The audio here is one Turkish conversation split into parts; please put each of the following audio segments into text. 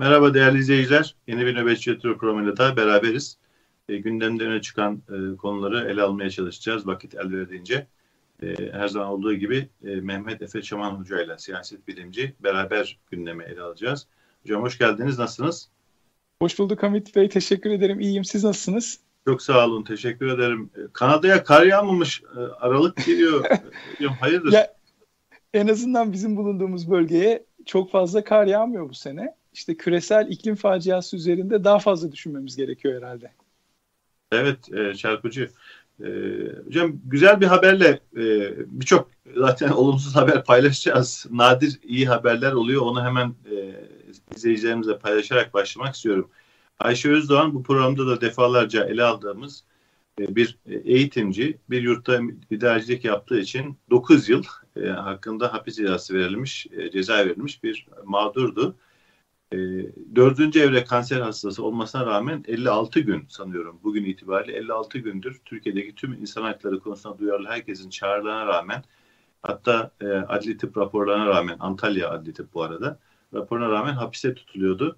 Merhaba değerli izleyiciler. Yeni bir nöbetçi yatırım programıyla daha beraberiz. E, gündemde öne çıkan e, konuları ele almaya çalışacağız vakit el verdiğince. E, her zaman olduğu gibi e, Mehmet Efe Çaman Hoca ile siyaset bilimci beraber gündeme ele alacağız. Hocam hoş geldiniz. Nasılsınız? Hoş bulduk Hamit Bey. Teşekkür ederim. İyiyim. Siz nasılsınız? Çok sağ olun. Teşekkür ederim. E, Kanada'ya kar yağmamış. E, Aralık geliyor. Hayırdır? Ya, en azından bizim bulunduğumuz bölgeye çok fazla kar yağmıyor bu sene. İşte küresel iklim faciası üzerinde daha fazla düşünmemiz gerekiyor herhalde. Evet, e, çarpıcı. E, hocam güzel bir haberle e, birçok zaten olumsuz haber paylaşacağız. Nadir iyi haberler oluyor. Onu hemen e, izleyicilerimizle paylaşarak başlamak istiyorum. Ayşe Özdoğan bu programda da defalarca ele aldığımız e, bir eğitimci bir yurtta idarecilik yaptığı için 9 yıl e, hakkında hapis cezası verilmiş, e, ceza verilmiş bir mağdurdu. E, dördüncü evre kanser hastası olmasına rağmen 56 gün sanıyorum bugün itibariyle 56 gündür Türkiye'deki tüm insan hakları konusunda duyarlı herkesin çağrılarına rağmen hatta e, adli tıp raporlarına rağmen Antalya adli tıp bu arada raporuna rağmen hapiste tutuluyordu.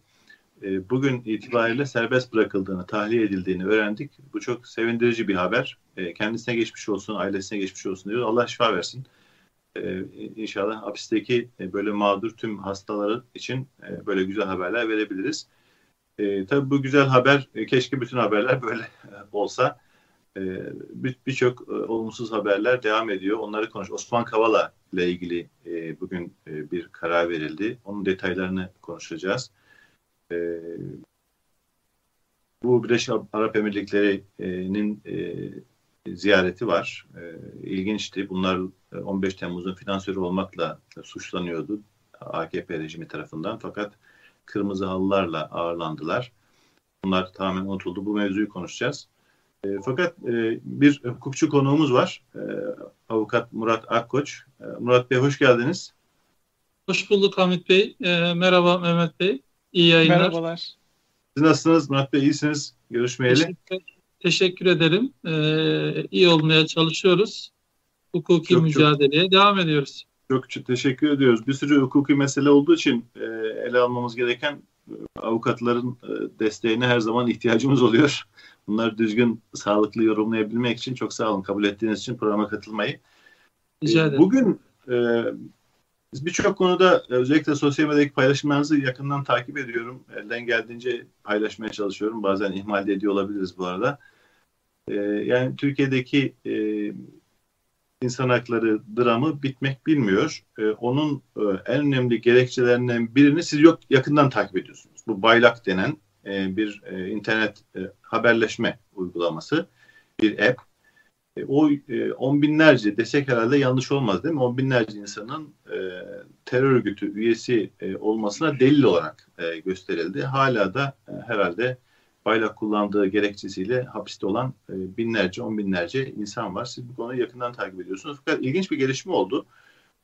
E, bugün itibariyle serbest bırakıldığını, tahliye edildiğini öğrendik. Bu çok sevindirici bir haber. E, kendisine geçmiş olsun, ailesine geçmiş olsun diyoruz. Allah şifa versin. E, inşallah hapisteki böyle mağdur tüm hastaları için böyle güzel haberler verebiliriz. tabii bu güzel haber, keşke bütün haberler böyle olsa. Birçok olumsuz haberler devam ediyor. Onları konuş. Osman Kavala ile ilgili bugün bir karar verildi. Onun detaylarını konuşacağız. E, bu Birleşik Arap Emirlikleri'nin e, ziyareti var. E, ilginçti. Bunlar 15 Temmuz'un finansörü olmakla suçlanıyordu AKP rejimi tarafından. Fakat kırmızı halılarla ağırlandılar. Bunlar tamamen unutuldu. Bu mevzuyu konuşacağız. E, fakat e, bir hukukçu konuğumuz var. E, avukat Murat Akkoç. E, Murat Bey hoş geldiniz. Hoş bulduk Hamit Bey. E, merhaba Mehmet Bey. İyi yayınlar. Merhabalar. Siz nasılsınız Murat Bey? İyisiniz. Görüşmeyeli. Teşekkür, teşekkür ederim. Ee, iyi olmaya çalışıyoruz. Hukuki çok, mücadeleye çok, devam ediyoruz. Çok, teşekkür ediyoruz. Bir sürü hukuki mesele olduğu için e, ele almamız gereken e, avukatların e, desteğine her zaman ihtiyacımız oluyor. Bunları düzgün, sağlıklı yorumlayabilmek için çok sağ olun kabul ettiğiniz için programa katılmayı. Rica ederim. Bugün e, biz birçok konuda özellikle sosyal medyadaki paylaşımlarınızı yakından takip ediyorum. Elden geldiğince paylaşmaya çalışıyorum. Bazen ihmal ediyor olabiliriz bu arada. Ee, yani Türkiye'deki e, insan hakları dramı bitmek bilmiyor. Ee, onun e, en önemli gerekçelerinden birini siz yok yakından takip ediyorsunuz. Bu Baylak denen e, bir e, internet e, haberleşme uygulaması, bir app e, o e, on binlerce desek herhalde yanlış olmaz değil mi? On binlerce insanın e, terör örgütü üyesi e, olmasına delil olarak e, gösterildi. Hala da e, herhalde bayrak kullandığı gerekçesiyle hapiste olan e, binlerce, on binlerce insan var. Siz bu konuyu yakından takip ediyorsunuz. Fakat ilginç bir gelişme oldu.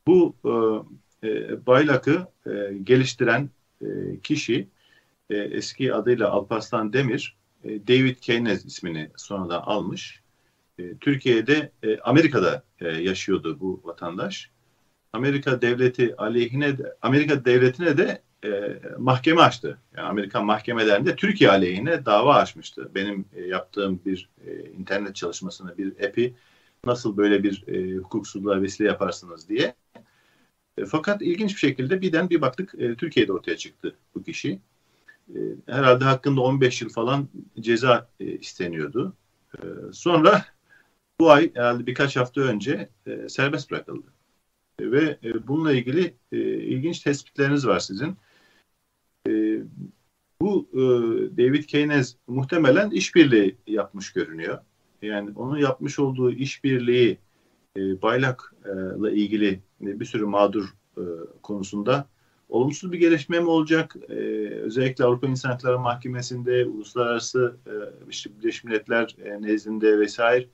Bu e, e, baylakı e, geliştiren e, kişi e, eski adıyla Alparslan Demir, e, David Keynes ismini sonradan almış e, Türkiye'de e, Amerika'da e, yaşıyordu bu vatandaş. Amerika devleti aleyhine de, Amerika devletine de e, mahkeme açtı. Yani Amerikan mahkemelerinde Türkiye aleyhine dava açmıştı. Benim e, yaptığım bir e, internet çalışmasında bir epi nasıl böyle bir e, hukuksuzluğa vesile yaparsınız diye. E, fakat ilginç bir şekilde birden bir baktık e, Türkiye'de ortaya çıktı bu kişi. E, herhalde hakkında 15 yıl falan ceza e, isteniyordu. E, sonra bu ay herhalde birkaç hafta önce e, serbest bırakıldı. E, ve e, bununla ilgili e, ilginç tespitleriniz var sizin. E, bu e, David Keynes muhtemelen işbirliği yapmış görünüyor. Yani onun yapmış olduğu işbirliği e, baylakla ilgili bir sürü mağdur e, konusunda olumsuz bir gelişme mi olacak? E, özellikle Avrupa İnsan Hakları Mahkemesi'nde, uluslararası e, işte Birleşmiş Milletler e, nezdinde vesaire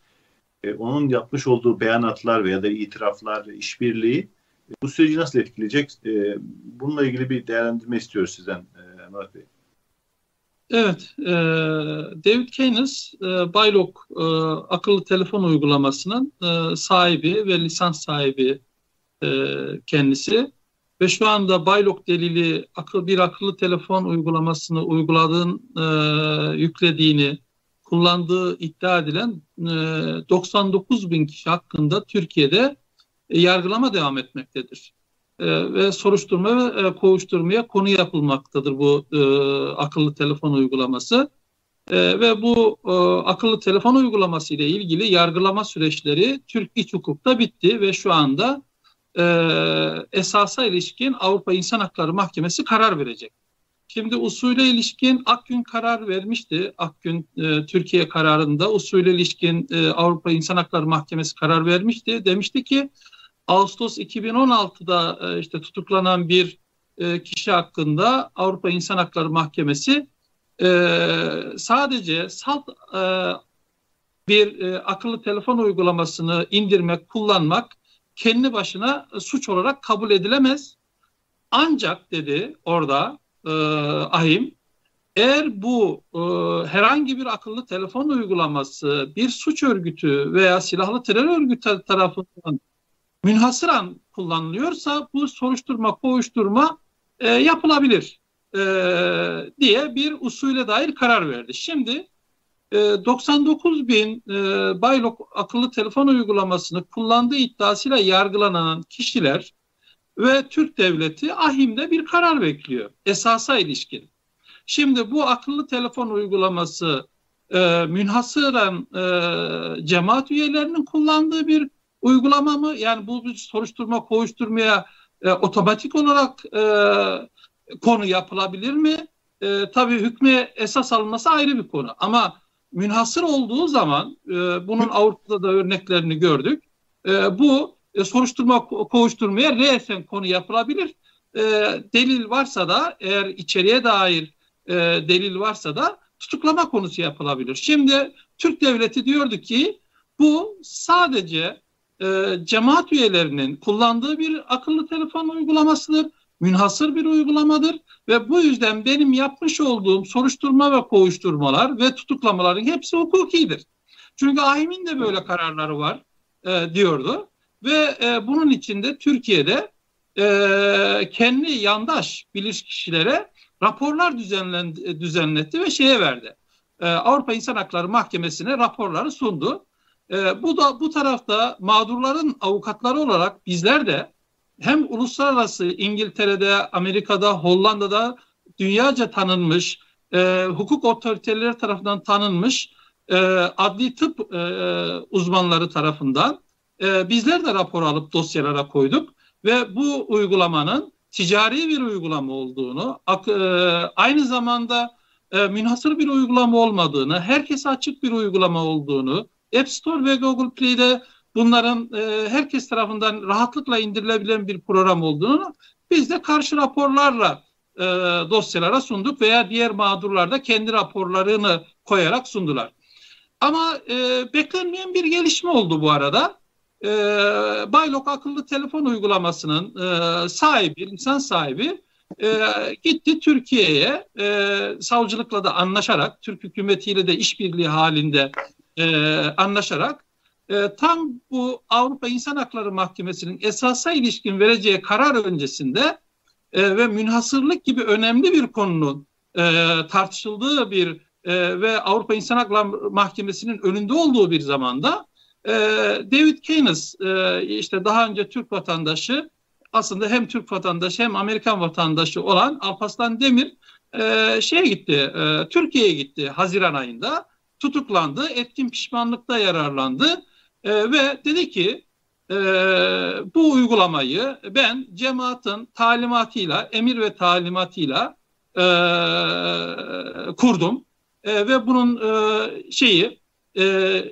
e, onun yapmış olduğu beyanatlar veya da itiraflar, işbirliği e, bu süreci nasıl etkileyecek? E, bununla ilgili bir değerlendirme istiyoruz sizden e, Murat Bey. Evet, e, David Keynes, e, Baylok akıllı telefon uygulamasının sahibi ve lisans sahibi kendisi ve şu anda Baylok delili akıl bir akıllı telefon uygulamasını uyguladığın e, yüklediğini kullandığı iddia edilen e, 99 bin kişi hakkında Türkiye'de yargılama devam etmektedir. E, ve soruşturma ve e, kovuşturmaya konu yapılmaktadır bu e, akıllı telefon uygulaması. E, ve bu e, akıllı telefon uygulaması ile ilgili yargılama süreçleri Türk iç hukukta bitti ve şu anda e, esasa ilişkin Avrupa İnsan Hakları Mahkemesi karar verecek. Şimdi usule ilişkin Akgün karar vermişti. Akgün e, Türkiye kararında usule ilişkin e, Avrupa İnsan Hakları Mahkemesi karar vermişti. Demişti ki Ağustos 2016'da e, işte tutuklanan bir e, kişi hakkında Avrupa İnsan Hakları Mahkemesi e, sadece salt bir akıllı telefon uygulamasını indirmek, kullanmak kendi başına suç olarak kabul edilemez. Ancak dedi orada e, ahim eğer bu e, herhangi bir akıllı telefon uygulaması bir suç örgütü veya silahlı terör örgütü tarafından münhasıran kullanılıyorsa bu soruşturma, kovuşturma e, yapılabilir e, diye bir usule dair karar verdi. Şimdi e, 99 bin e, Baylok akıllı telefon uygulamasını kullandığı iddiasıyla yargılanan kişiler ve Türk Devleti ahimde bir karar bekliyor esasa ilişkin. Şimdi bu akıllı telefon uygulaması e, münhasıran e, cemaat üyelerinin kullandığı bir uygulama mı? Yani bu bir soruşturma koğuşturmaya e, otomatik olarak e, konu yapılabilir mi? E, tabii hükme esas alınması ayrı bir konu. Ama münhasır olduğu zaman e, bunun Avrupa'da da örneklerini gördük. E, bu e, soruşturma koğuşturmaya resen konu yapılabilir. E, delil varsa da eğer içeriye dair e, delil varsa da tutuklama konusu yapılabilir. Şimdi Türk Devleti diyordu ki bu sadece e, cemaat üyelerinin kullandığı bir akıllı telefon uygulamasıdır. Münhasır bir uygulamadır ve bu yüzden benim yapmış olduğum soruşturma ve kovuşturmalar ve tutuklamaların hepsi hukukidir. Çünkü ahimin de böyle kararları var e, diyordu ve e, bunun içinde Türkiye'de e, kendi yandaş bilirkişilere raporlar düzenlendi, düzenletti ve şeye verdi. E, Avrupa İnsan Hakları Mahkemesi'ne raporları sundu. E, bu da bu tarafta mağdurların avukatları olarak bizler de hem uluslararası İngiltere'de, Amerika'da, Hollanda'da dünyaca tanınmış, e, hukuk otoriteleri tarafından tanınmış e, adli tıp e, uzmanları tarafından e, bizler de rapor alıp dosyalara koyduk ve bu uygulamanın ticari bir uygulama olduğunu, e, aynı zamanda e, münhasır bir uygulama olmadığını, herkese açık bir uygulama olduğunu, App Store ve Google Play'de bunların e, herkes tarafından rahatlıkla indirilebilen bir program olduğunu biz de karşı raporlarla e, dosyalara sunduk veya diğer mağdurlar da kendi raporlarını koyarak sundular. Ama e, beklenmeyen bir gelişme oldu bu arada. E, Baylok akıllı telefon uygulamasının e, sahibi, lisans sahibi e, gitti Türkiye'ye e, savcılıkla da anlaşarak, Türk hükümetiyle de işbirliği halinde e, anlaşarak e, tam bu Avrupa İnsan Hakları Mahkemesi'nin esasa ilişkin vereceği karar öncesinde e, ve münhasırlık gibi önemli bir konunun e, tartışıldığı bir e, ve Avrupa İnsan Hakları Mahkemesi'nin önünde olduğu bir zamanda e, David Keynes e, işte daha önce Türk vatandaşı aslında hem Türk vatandaşı hem Amerikan vatandaşı olan Alpaslan Demir e, şeye gitti, e, Türkiye'ye gitti Haziran ayında tutuklandı, etkin pişmanlıkta yararlandı e, ve dedi ki e, bu uygulamayı ben cemaatin talimatıyla, emir ve talimatıyla e, kurdum e, ve bunun e, şeyi e,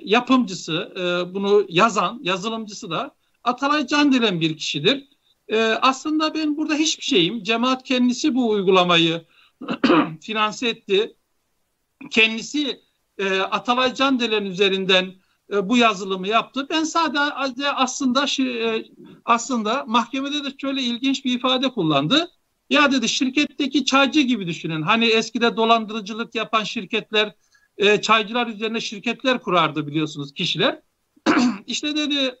yapımcısı, e, bunu yazan, yazılımcısı da Atalay Can denen bir kişidir. E, aslında ben burada hiçbir şeyim. Cemaat kendisi bu uygulamayı finanse etti. Kendisi e, Atalay Candeler'in üzerinden e, bu yazılımı yaptı. Ben sadece aslında e, aslında mahkemede de şöyle ilginç bir ifade kullandı. Ya dedi şirketteki çaycı gibi düşünün. Hani eskide dolandırıcılık yapan şirketler e, çaycılar üzerine şirketler kurardı biliyorsunuz kişiler. İşte dedi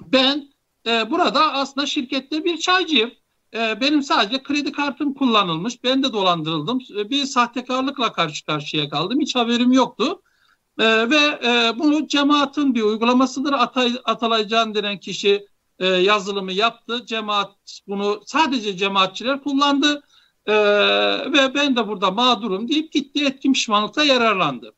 ben e, burada aslında şirkette bir çaycıyım. E, benim sadece kredi kartım kullanılmış. Ben de dolandırıldım. E, bir sahtekarlıkla karşı karşıya kaldım. Hiç haberim yoktu. E, ve e, bunu cemaatin bir uygulamasıdır. Atay, Atalay Can denen kişi e, yazılımı yaptı. Cemaat bunu sadece cemaatçiler kullandı. E, ve ben de burada mağdurum deyip gitti etkin pişmanlıkla yararlandı.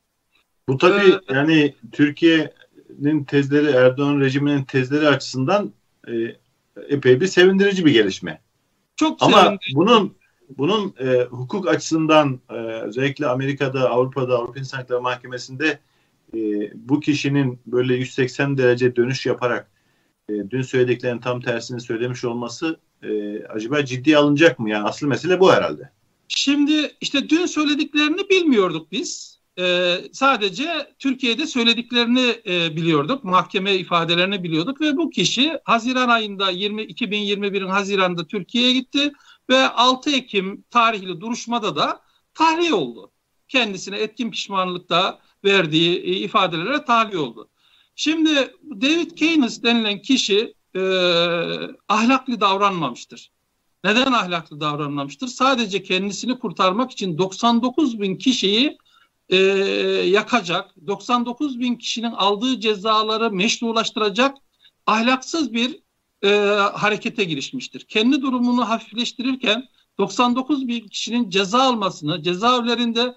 Bu tabii ee, yani Türkiye'nin tezleri Erdoğan rejiminin tezleri açısından e, epey bir sevindirici bir gelişme. Çok Ama sevindirici. bunun bunun e, hukuk açısından e, özellikle Amerika'da, Avrupa'da, Avrupa İnsan Hakları Mahkemesi'nde e, bu kişinin böyle 180 derece dönüş yaparak e, dün söylediklerinin tam tersini söylemiş olması e, acaba ciddi alınacak mı? Yani asıl mesele bu herhalde. Şimdi işte dün söylediklerini bilmiyorduk biz. Ee, sadece Türkiye'de söylediklerini e, biliyorduk. Mahkeme ifadelerini biliyorduk ve bu kişi Haziran ayında 20 2021'in Haziran'da Türkiye'ye gitti ve 6 Ekim tarihli duruşmada da tahliye oldu. Kendisine etkin pişmanlıkta verdiği e, ifadelere tahliye oldu. Şimdi David Keynes denilen kişi e, ahlaklı davranmamıştır. Neden ahlaklı davranmamıştır? Sadece kendisini kurtarmak için 99 bin kişiyi e, yakacak, 99 bin kişinin aldığı cezaları meşrulaştıracak ahlaksız bir e, harekete girişmiştir. Kendi durumunu hafifleştirirken 99 bin kişinin ceza almasını, cezaevlerinde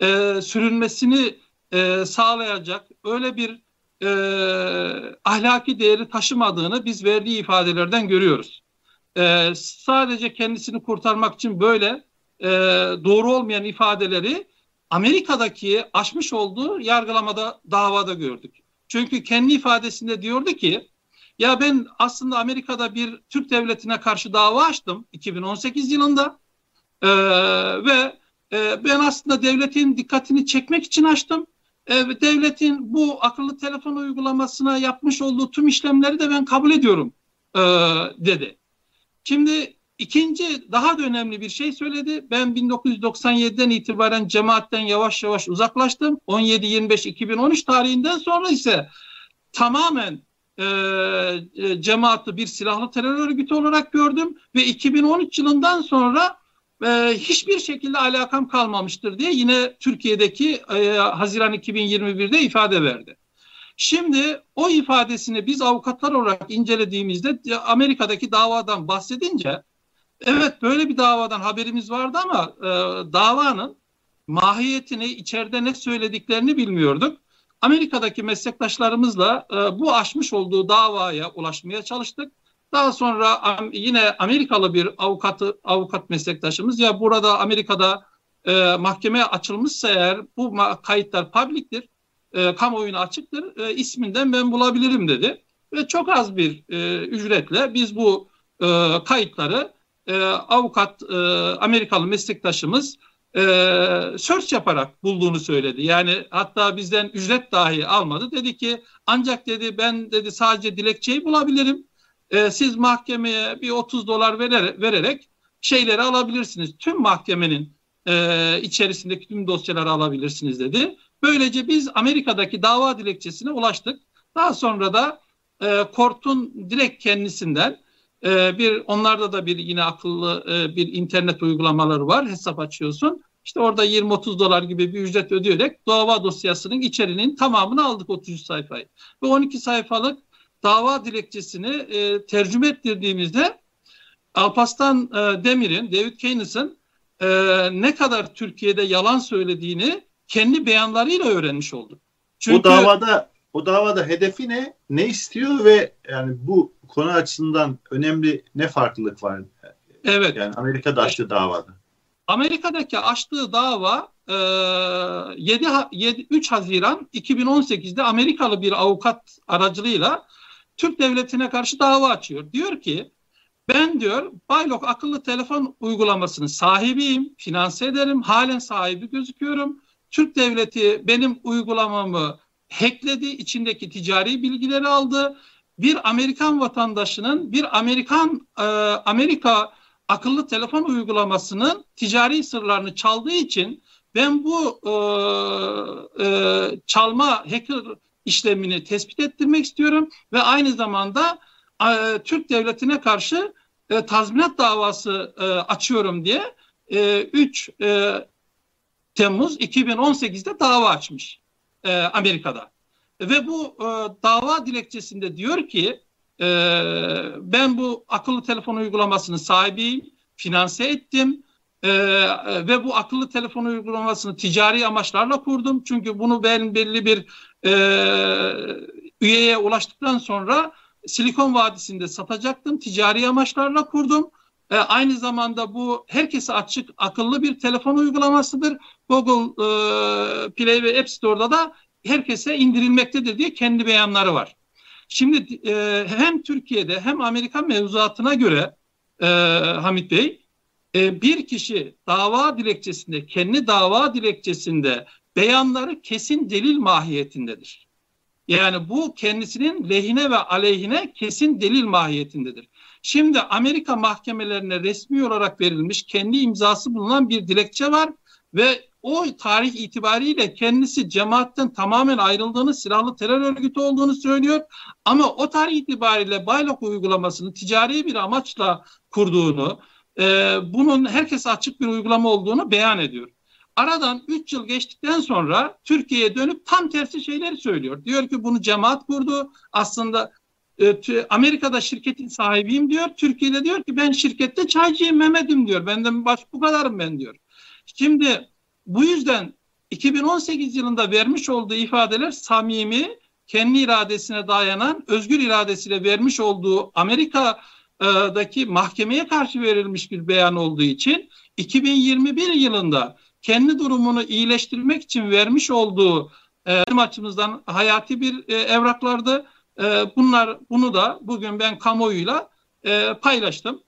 e, sürülmesini e, sağlayacak öyle bir e, ahlaki değeri taşımadığını biz verdiği ifadelerden görüyoruz. E, sadece kendisini kurtarmak için böyle e, doğru olmayan ifadeleri Amerika'daki açmış olduğu yargılamada davada gördük. Çünkü kendi ifadesinde diyordu ki ya ben aslında Amerika'da bir Türk devletine karşı dava açtım 2018 yılında ee, ve e, ben aslında devletin dikkatini çekmek için açtım. E, devletin bu akıllı telefon uygulamasına yapmış olduğu tüm işlemleri de ben kabul ediyorum e, dedi. Şimdi ikinci daha da önemli bir şey söyledi. Ben 1997'den itibaren cemaatten yavaş yavaş uzaklaştım. 17-25-2013 tarihinden sonra ise tamamen e, e, bir silahlı terör örgütü olarak gördüm ve 2013 yılından sonra e, hiçbir şekilde alakam kalmamıştır diye yine Türkiye'deki e, Haziran 2021'de ifade verdi. Şimdi o ifadesini biz avukatlar olarak incelediğimizde Amerika'daki davadan bahsedince evet böyle bir davadan haberimiz vardı ama e, davanın mahiyetini içeride ne söylediklerini bilmiyorduk. Amerika'daki meslektaşlarımızla e, bu aşmış olduğu davaya ulaşmaya çalıştık. Daha sonra yine Amerikalı bir avukatı avukat meslektaşımız ya burada Amerika'da e, mahkemeye açılmışsa eğer bu kayıtlar publiktir, e, kamuoyuna açıktır, e, isminden ben bulabilirim dedi. Ve çok az bir e, ücretle biz bu e, kayıtları e, avukat e, Amerikalı meslektaşımız e, search yaparak bulduğunu söyledi. Yani hatta bizden ücret dahi almadı. Dedi ki ancak dedi ben dedi sadece dilekçeyi bulabilirim e, siz mahkemeye bir 30 dolar vererek, vererek şeyleri alabilirsiniz. Tüm mahkemenin e, içerisindeki tüm dosyaları alabilirsiniz dedi. Böylece biz Amerika'daki dava dilekçesine ulaştık. Daha sonra da e, Kort'un direkt kendisinden e, bir onlarda da bir yine akıllı e, bir internet uygulamaları var. Hesap açıyorsun. İşte orada 20-30 dolar gibi bir ücret ödeyerek dava dosyasının içeriğinin tamamını aldık 33 sayfayı. Ve 12 sayfalık dava dilekçesini e, tercüme ettirdiğimizde Alpaslan e, Demir'in, David Keynes'in e, ne kadar Türkiye'de yalan söylediğini kendi beyanlarıyla öğrenmiş olduk. Çünkü, o davada o davada hedefi ne? Ne istiyor ve yani bu konu açısından önemli ne farklılık var? Evet. Yani Amerika'da açtığı davada. Amerika'daki açtığı dava e, 7, 7 3 Haziran 2018'de Amerikalı bir avukat aracılığıyla Türk devletine karşı dava açıyor. Diyor ki ben diyor Baylok akıllı telefon uygulamasının sahibiyim, finanse ederim, halen sahibi gözüküyorum. Türk devleti benim uygulamamı hackledi, içindeki ticari bilgileri aldı. Bir Amerikan vatandaşının bir Amerikan e, Amerika akıllı telefon uygulamasının ticari sırlarını çaldığı için ben bu e, e, çalma hacker işlemini tespit ettirmek istiyorum ve aynı zamanda e, Türk devletine karşı e, tazminat davası e, açıyorum diye e, 3 e, Temmuz 2018'de dava açmış e, Amerika'da. Ve bu e, dava dilekçesinde diyor ki e, ben bu akıllı telefon uygulamasının sahibiyim, finanse ettim e, ve bu akıllı telefon uygulamasını ticari amaçlarla kurdum. Çünkü bunu ben belli bir e, üyeye ulaştıktan sonra Silikon Vadisi'nde satacaktım. Ticari amaçlarla kurdum. E, aynı zamanda bu herkese açık akıllı bir telefon uygulamasıdır. Google e, Play ve App Store'da da herkese indirilmektedir diye kendi beyanları var. Şimdi e, hem Türkiye'de hem Amerika mevzuatına göre e, Hamit Bey e, bir kişi dava dilekçesinde kendi dava dilekçesinde beyanları kesin delil mahiyetindedir. Yani bu kendisinin lehine ve aleyhine kesin delil mahiyetindedir. Şimdi Amerika mahkemelerine resmi olarak verilmiş kendi imzası bulunan bir dilekçe var ve o tarih itibariyle kendisi cemaatten tamamen ayrıldığını, silahlı terör örgütü olduğunu söylüyor. Ama o tarih itibariyle Baylok uygulamasını ticari bir amaçla kurduğunu, e, bunun herkese açık bir uygulama olduğunu beyan ediyor. Aradan 3 yıl geçtikten sonra Türkiye'ye dönüp tam tersi şeyleri söylüyor. Diyor ki bunu cemaat kurdu. Aslında e, Amerika'da şirketin sahibiyim diyor. Türkiye'de diyor ki ben şirkette çaycıyım Mehmet'im diyor. Benden baş bu kadarım ben diyor. Şimdi bu yüzden 2018 yılında vermiş olduğu ifadeler samimi, kendi iradesine dayanan, özgür iradesiyle vermiş olduğu Amerika'daki mahkemeye karşı verilmiş bir beyan olduğu için 2021 yılında kendi durumunu iyileştirmek için vermiş olduğu e, açımızdan hayati bir e, evraklardı. E, bunlar bunu da bugün ben kamuoyuyla paylaştım.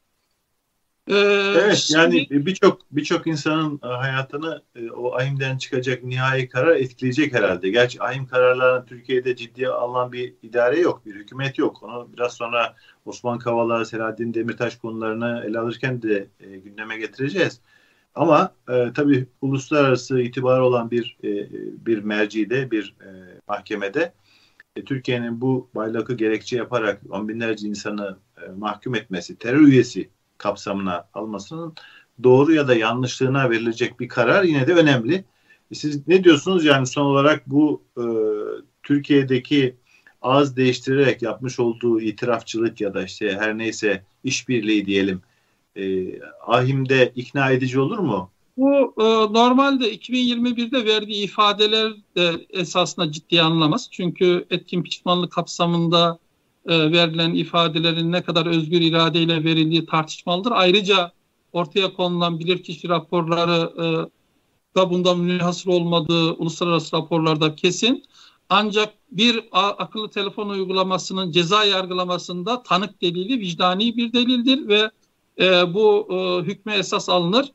Ee, evet şimdi... yani birçok birçok insanın e, hayatını e, o AİM'den çıkacak nihai karar etkileyecek herhalde. Gerçi AİM kararlarını Türkiye'de ciddiye alınan bir idare yok, bir hükümet yok. Onu biraz sonra Osman Kavala, Selahattin Demirtaş konularını ele alırken de e, gündeme getireceğiz. Ama e, tabii uluslararası itibarı olan bir e, bir mercide, bir e, mahkemede e, Türkiye'nin bu baylakı gerekçe yaparak on binlerce insanı e, mahkum etmesi, terör üyesi kapsamına almasının doğru ya da yanlışlığına verilecek bir karar yine de önemli. E, siz ne diyorsunuz yani son olarak bu e, Türkiye'deki ağız değiştirerek yapmış olduğu itirafçılık ya da işte her neyse işbirliği diyelim e, ahimde ikna edici olur mu? Bu e, normalde 2021'de verdiği ifadeler de esasında ciddiye anlamaz. Çünkü etkin pişmanlık kapsamında e, verilen ifadelerin ne kadar özgür iradeyle verildiği tartışmalıdır. Ayrıca ortaya konulan bilirkişi raporları e, da bundan münhasır olmadığı uluslararası raporlarda kesin. Ancak bir akıllı telefon uygulamasının ceza yargılamasında tanık delili vicdani bir delildir ve e, bu e, hükme esas alınır.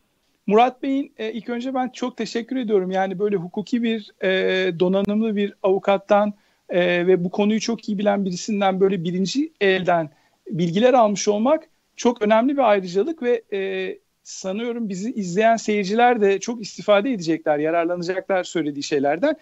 Murat Bey'in e, ilk önce ben çok teşekkür ediyorum. Yani böyle hukuki bir e, donanımlı bir avukattan e, ve bu konuyu çok iyi bilen birisinden böyle birinci elden bilgiler almış olmak çok önemli bir ayrıcalık ve e, sanıyorum bizi izleyen seyirciler de çok istifade edecekler, yararlanacaklar söylediği şeylerden.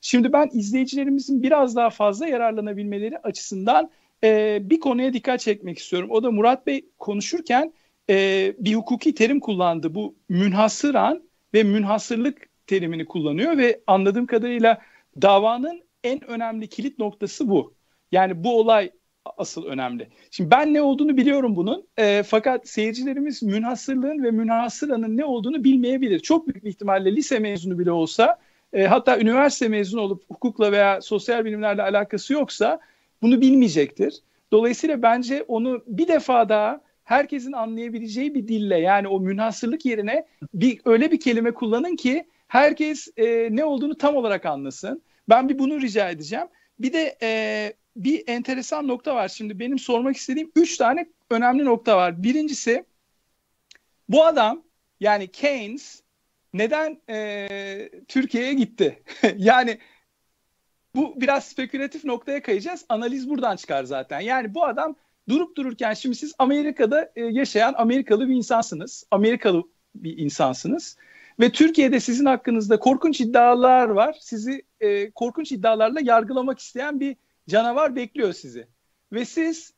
Şimdi ben izleyicilerimizin biraz daha fazla yararlanabilmeleri açısından e, bir konuya dikkat çekmek istiyorum. O da Murat Bey konuşurken e, bir hukuki terim kullandı. Bu münhasıran ve münhasırlık terimini kullanıyor ve anladığım kadarıyla davanın en önemli kilit noktası bu. Yani bu olay asıl önemli. Şimdi ben ne olduğunu biliyorum bunun. E, fakat seyircilerimiz münhasırlığın ve münhasıranın ne olduğunu bilmeyebilir. Çok büyük bir ihtimalle lise mezunu bile olsa e, hatta üniversite mezunu olup hukukla veya sosyal bilimlerle alakası yoksa bunu bilmeyecektir. Dolayısıyla bence onu bir defa daha herkesin anlayabileceği bir dille yani o münhasırlık yerine bir öyle bir kelime kullanın ki herkes e, ne olduğunu tam olarak anlasın. Ben bir bunu rica edeceğim. Bir de e, bir enteresan nokta var. Şimdi benim sormak istediğim üç tane önemli nokta var. Birincisi bu adam yani Keynes neden e, Türkiye'ye gitti? yani bu biraz spekülatif noktaya kayacağız. Analiz buradan çıkar zaten. Yani bu adam durup dururken şimdi siz Amerika'da e, yaşayan Amerikalı bir insansınız. Amerikalı bir insansınız. Ve Türkiye'de sizin hakkınızda korkunç iddialar var. Sizi e, korkunç iddialarla yargılamak isteyen bir canavar bekliyor sizi. Ve siz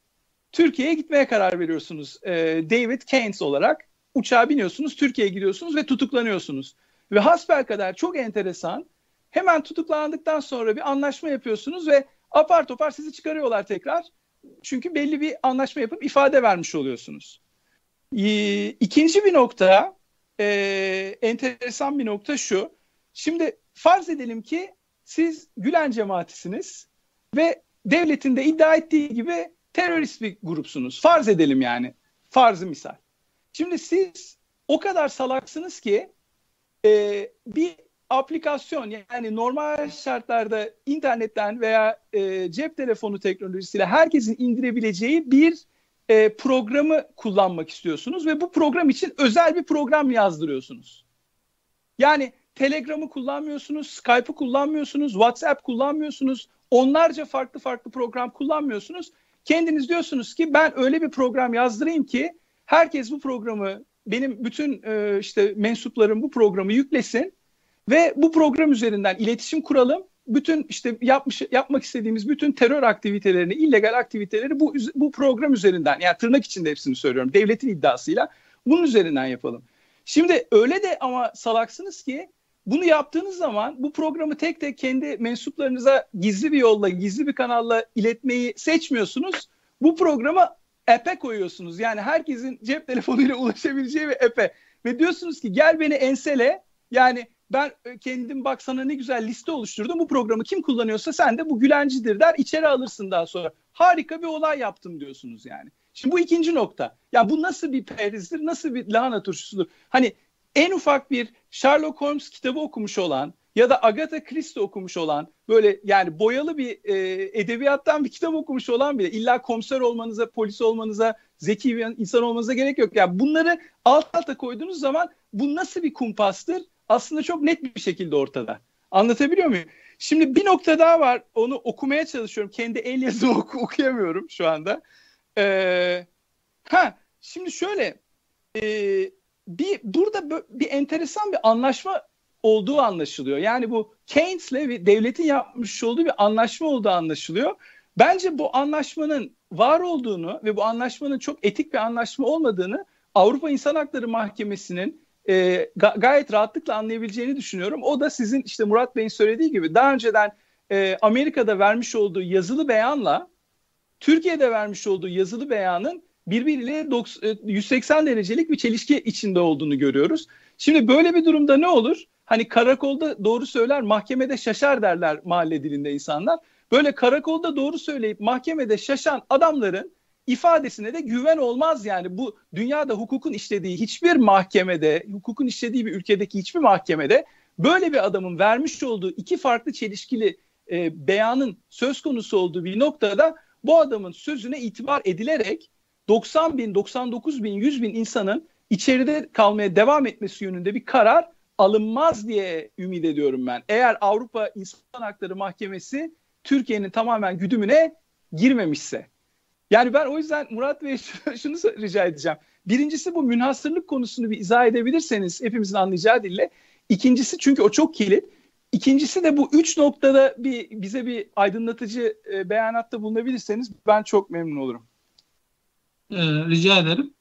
Türkiye'ye gitmeye karar veriyorsunuz. E, David Keynes olarak uçağa biniyorsunuz, Türkiye'ye gidiyorsunuz ve tutuklanıyorsunuz. Ve hasbelkader çok enteresan. Hemen tutuklandıktan sonra bir anlaşma yapıyorsunuz ve apar topar sizi çıkarıyorlar tekrar. Çünkü belli bir anlaşma yapıp ifade vermiş oluyorsunuz. Ee, ikinci bir nokta, e, enteresan bir nokta şu. Şimdi farz edelim ki siz Gülen cemaatisiniz ve devletin de iddia ettiği gibi terörist bir grupsunuz. Farz edelim yani. Farzı misal. Şimdi siz o kadar salaksınız ki e, bir aplikasyon yani normal şartlarda internetten veya e, cep telefonu teknolojisiyle herkesin indirebileceği bir e, programı kullanmak istiyorsunuz ve bu program için özel bir program yazdırıyorsunuz. Yani Telegram'ı kullanmıyorsunuz, Skype'ı kullanmıyorsunuz, WhatsApp kullanmıyorsunuz, onlarca farklı farklı program kullanmıyorsunuz. Kendiniz diyorsunuz ki ben öyle bir program yazdırayım ki herkes bu programı benim bütün e, işte mensuplarım bu programı yüklesin ve bu program üzerinden iletişim kuralım. Bütün işte yapmış yapmak istediğimiz bütün terör aktivitelerini, illegal aktiviteleri bu bu program üzerinden yani tırnak içinde hepsini söylüyorum. Devletin iddiasıyla bunun üzerinden yapalım. Şimdi öyle de ama salaksınız ki bunu yaptığınız zaman bu programı tek tek kendi mensuplarınıza gizli bir yolla, gizli bir kanalla iletmeyi seçmiyorsunuz. Bu programı app'e koyuyorsunuz. Yani herkesin cep telefonuyla ulaşabileceği bir app'e. Ve diyorsunuz ki gel beni ensele. Yani ben e, kendim bak sana ne güzel liste oluşturdum. Bu programı kim kullanıyorsa sen de bu gülencidir der. içeri alırsın daha sonra. Harika bir olay yaptım diyorsunuz yani. Şimdi bu ikinci nokta. Ya bu nasıl bir perizdir, nasıl bir lahana turşusudur? Hani en ufak bir Sherlock Holmes kitabı okumuş olan ya da Agatha Christie okumuş olan böyle yani boyalı bir e, edebiyattan bir kitap okumuş olan bile illa komiser olmanıza, polis olmanıza, zeki bir insan olmanıza gerek yok. Yani bunları alt alta koyduğunuz zaman bu nasıl bir kumpastır? Aslında çok net bir şekilde ortada. Anlatabiliyor muyum? Şimdi bir nokta daha var. Onu okumaya çalışıyorum. Kendi el yazımı oku okuyamıyorum şu anda. Ee, ha, şimdi şöyle e, bir burada bir enteresan bir anlaşma olduğu anlaşılıyor. Yani bu Keynes'le ve devletin yapmış olduğu bir anlaşma olduğu anlaşılıyor. Bence bu anlaşmanın var olduğunu ve bu anlaşmanın çok etik bir anlaşma olmadığını Avrupa İnsan Hakları Mahkemesi'nin e, ga- gayet rahatlıkla anlayabileceğini düşünüyorum. O da sizin işte Murat Bey'in söylediği gibi daha önceden e, Amerika'da vermiş olduğu yazılı beyanla Türkiye'de vermiş olduğu yazılı beyanın birbiriyle 180 derecelik bir çelişki içinde olduğunu görüyoruz. Şimdi böyle bir durumda ne olur? Hani karakolda doğru söyler, mahkemede şaşar derler mahalle dilinde insanlar. Böyle karakolda doğru söyleyip mahkemede şaşan adamların ifadesine de güven olmaz yani. Bu dünyada hukukun işlediği hiçbir mahkemede, hukukun işlediği bir ülkedeki hiçbir mahkemede böyle bir adamın vermiş olduğu iki farklı çelişkili e, beyanın söz konusu olduğu bir noktada bu adamın sözüne itibar edilerek 90 bin, 99 bin, 100 bin insanın içeride kalmaya devam etmesi yönünde bir karar alınmaz diye ümit ediyorum ben. Eğer Avrupa İnsan Hakları Mahkemesi Türkiye'nin tamamen güdümüne girmemişse. Yani ben o yüzden Murat Bey şunu rica edeceğim. Birincisi bu münhasırlık konusunu bir izah edebilirseniz hepimizin anlayacağı dille. İkincisi çünkü o çok kilit. İkincisi de bu üç noktada bir bize bir aydınlatıcı e, beyanatta bulunabilirseniz ben çok memnun olurum. Ee, rica ederim.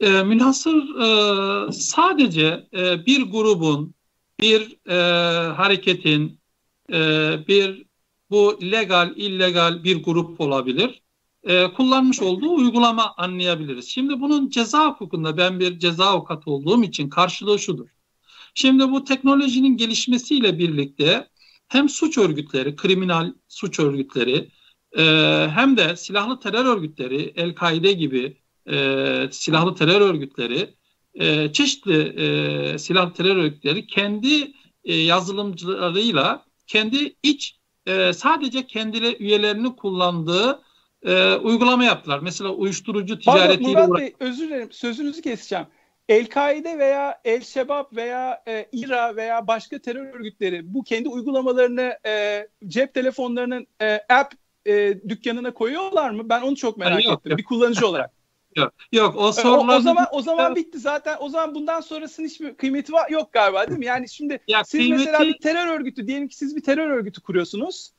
E, münhasır e, sadece e, bir grubun, bir e, hareketin, e, bir bu legal, illegal bir grup olabilir. E, kullanmış olduğu uygulama anlayabiliriz. Şimdi bunun ceza hukukunda ben bir ceza avukatı olduğum için karşılığı şudur. Şimdi bu teknolojinin gelişmesiyle birlikte hem suç örgütleri, kriminal suç örgütleri e, hem de silahlı terör örgütleri, El-Kaide gibi e, silahlı terör örgütleri, e, çeşitli e, silahlı terör örgütleri kendi e, yazılımcılarıyla kendi iç e, sadece kendileri üyelerini kullandığı e, uygulama yaptılar. Mesela uyuşturucu ticaretiyle Murat uğra- Bey özür dilerim sözünüzü keseceğim. El-Kaide veya El-Şebab veya e, İRA veya başka terör örgütleri bu kendi uygulamalarını e, cep telefonlarının e, app e, dükkanına koyuyorlar mı? Ben onu çok merak Hayır, ettim yok. bir kullanıcı olarak. Yok, yok o sorular... O, o zaman o zaman bitti zaten. O zaman bundan sonrasının hiçbir kıymeti var yok galiba değil mi? Yani şimdi ya siz kıymeti... mesela bir terör örgütü diyelim ki siz bir terör örgütü kuruyorsunuz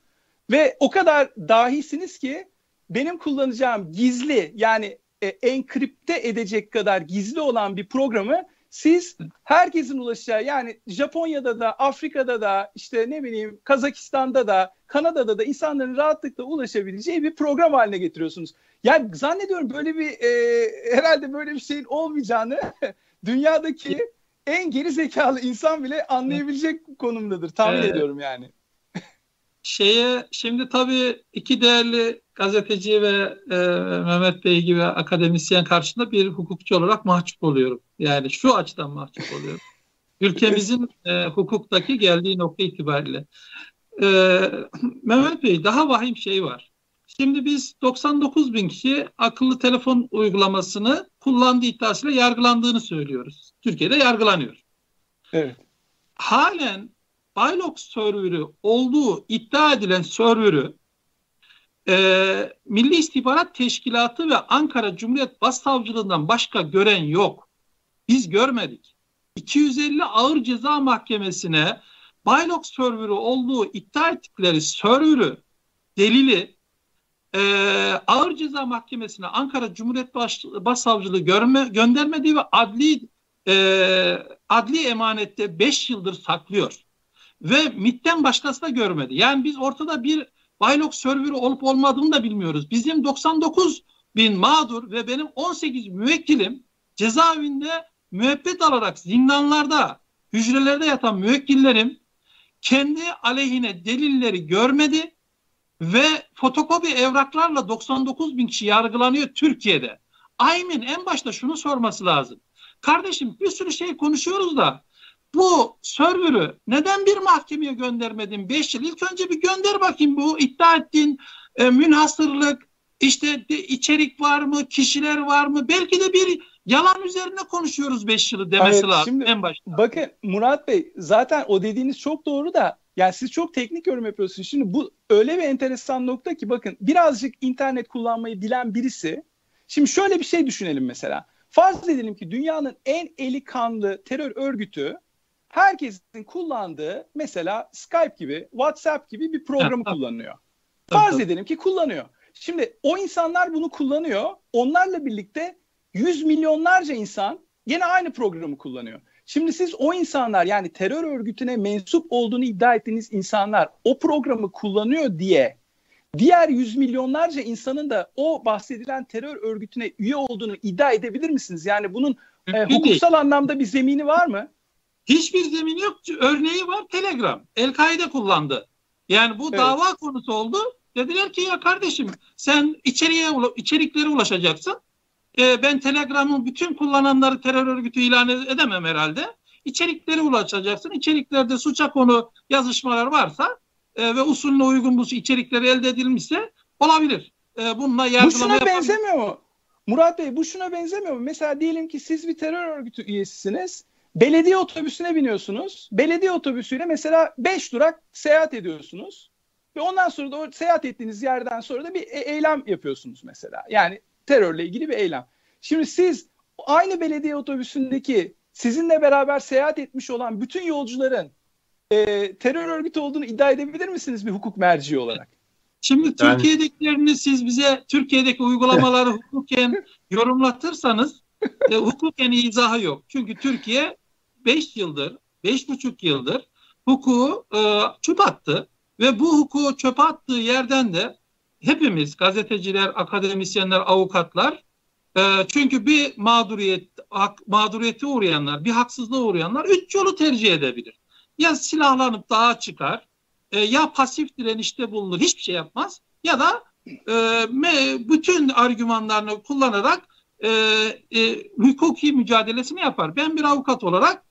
ve o kadar dahisiniz ki benim kullanacağım gizli yani e, enkripte edecek kadar gizli olan bir programı siz herkesin ulaşacağı yani Japonya'da da Afrika'da da işte ne bileyim Kazakistan'da da Kanada'da da insanların rahatlıkla ulaşabileceği bir program haline getiriyorsunuz. Yani zannediyorum böyle bir e, herhalde böyle bir şeyin olmayacağını dünyadaki en geri zekalı insan bile anlayabilecek konumdadır tahmin evet. ediyorum yani şeye şimdi tabii iki değerli gazeteci ve e, Mehmet Bey gibi akademisyen karşısında bir hukukçu olarak mahcup oluyorum. Yani şu açıdan mahcup oluyorum. Ülkemizin e, hukuktaki geldiği nokta itibariyle. E, Mehmet Bey daha vahim şey var. Şimdi biz 99 bin kişi akıllı telefon uygulamasını kullandığı iddiasıyla yargılandığını söylüyoruz. Türkiye'de yargılanıyor. Evet. Halen Bylock serverı olduğu iddia edilen serverı e, Milli İstihbarat Teşkilatı ve Ankara Cumhuriyet Başsavcılığından başka gören yok. Biz görmedik. 250 Ağır Ceza Mahkemesi'ne Bylock serverı olduğu iddia ettikleri serverı delili e, Ağır Ceza Mahkemesi'ne Ankara Cumhuriyet Baş, Başsavcılığı görme, göndermediği ve adli e, adli emanette 5 yıldır saklıyor ve MIT'ten başkası da görmedi. Yani biz ortada bir Baylok serverı olup olmadığını da bilmiyoruz. Bizim 99 bin mağdur ve benim 18 müvekkilim cezaevinde müebbet alarak zindanlarda, hücrelerde yatan müvekkillerim kendi aleyhine delilleri görmedi ve fotokopi evraklarla 99 bin kişi yargılanıyor Türkiye'de. Aymin en başta şunu sorması lazım. Kardeşim bir sürü şey konuşuyoruz da bu server'ı neden bir mahkemeye göndermedin 5 yıl? İlk önce bir gönder bakayım bu iddia ettiğin e, münhasırlık, işte de, içerik var mı, kişiler var mı? Belki de bir yalan üzerine konuşuyoruz 5 yılı demesi evet, lazım şimdi, en başta. Bakın Murat Bey zaten o dediğiniz çok doğru da yani siz çok teknik yorum yapıyorsunuz. Şimdi bu öyle bir enteresan nokta ki bakın birazcık internet kullanmayı bilen birisi şimdi şöyle bir şey düşünelim mesela. Farz edelim ki dünyanın en eli kanlı terör örgütü herkesin kullandığı mesela Skype gibi, WhatsApp gibi bir programı kullanıyor. Farz edelim ki kullanıyor. Şimdi o insanlar bunu kullanıyor. Onlarla birlikte yüz milyonlarca insan yine aynı programı kullanıyor. Şimdi siz o insanlar yani terör örgütüne mensup olduğunu iddia ettiğiniz insanlar o programı kullanıyor diye diğer yüz milyonlarca insanın da o bahsedilen terör örgütüne üye olduğunu iddia edebilir misiniz? Yani bunun e, hukuksal anlamda bir zemini var mı? Hiçbir zemin yok. Örneği var Telegram. El-Kaide kullandı. Yani bu evet. dava konusu oldu. Dediler ki ya kardeşim sen içeriye içeriklere ulaşacaksın. Ee, ben Telegram'ın bütün kullananları terör örgütü ilan edemem herhalde. İçeriklere ulaşacaksın. İçeriklerde suça konu yazışmalar varsa e, ve usulüne uygun bu içerikleri elde edilmişse olabilir. E, bununla yargılama Bu şuna benzemiyor mu? Murat Bey bu şuna benzemiyor mu? Mesela diyelim ki siz bir terör örgütü üyesisiniz Belediye otobüsüne biniyorsunuz. Belediye otobüsüyle mesela 5 durak seyahat ediyorsunuz. Ve ondan sonra da o seyahat ettiğiniz yerden sonra da bir e- eylem yapıyorsunuz mesela. Yani terörle ilgili bir eylem. Şimdi siz aynı belediye otobüsündeki sizinle beraber seyahat etmiş olan bütün yolcuların e, terör örgütü olduğunu iddia edebilir misiniz bir hukuk merci olarak? Şimdi yani... Türkiye'dekilerini siz bize Türkiye'deki uygulamaları hukuken yorumlatırsanız e, hukuken izahı yok. Çünkü Türkiye 5 yıldır, 5,5 yıldır hukuku e, çöp attı ve bu hukuku çöp attığı yerden de hepimiz gazeteciler, akademisyenler, avukatlar e, çünkü bir mağduriyet hak, mağduriyete uğrayanlar, bir haksızlığa uğrayanlar üç yolu tercih edebilir. Ya silahlanıp dağa çıkar, e, ya pasif direnişte bulunur, hiçbir şey yapmaz ya da e, me, bütün argümanlarını kullanarak e, e, hukuki mücadelesini yapar. Ben bir avukat olarak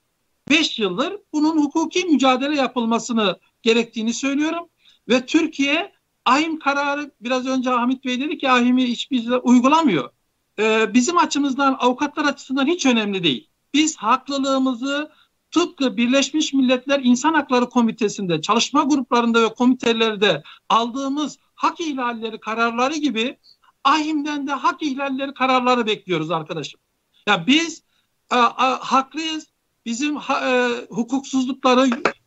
5 yıldır bunun hukuki mücadele yapılmasını gerektiğini söylüyorum. Ve Türkiye ahim kararı biraz önce Hamit Bey dedi ki ahimi hiçbir uygulamıyor. Ee, bizim açımızdan avukatlar açısından hiç önemli değil. Biz haklılığımızı tıpkı Birleşmiş Milletler İnsan Hakları Komitesi'nde, çalışma gruplarında ve komitelerde aldığımız hak ihlalleri kararları gibi ahimden de hak ihlalleri kararları bekliyoruz arkadaşım. Ya biz a, a, haklıyız bizim e, hukuksuzlukları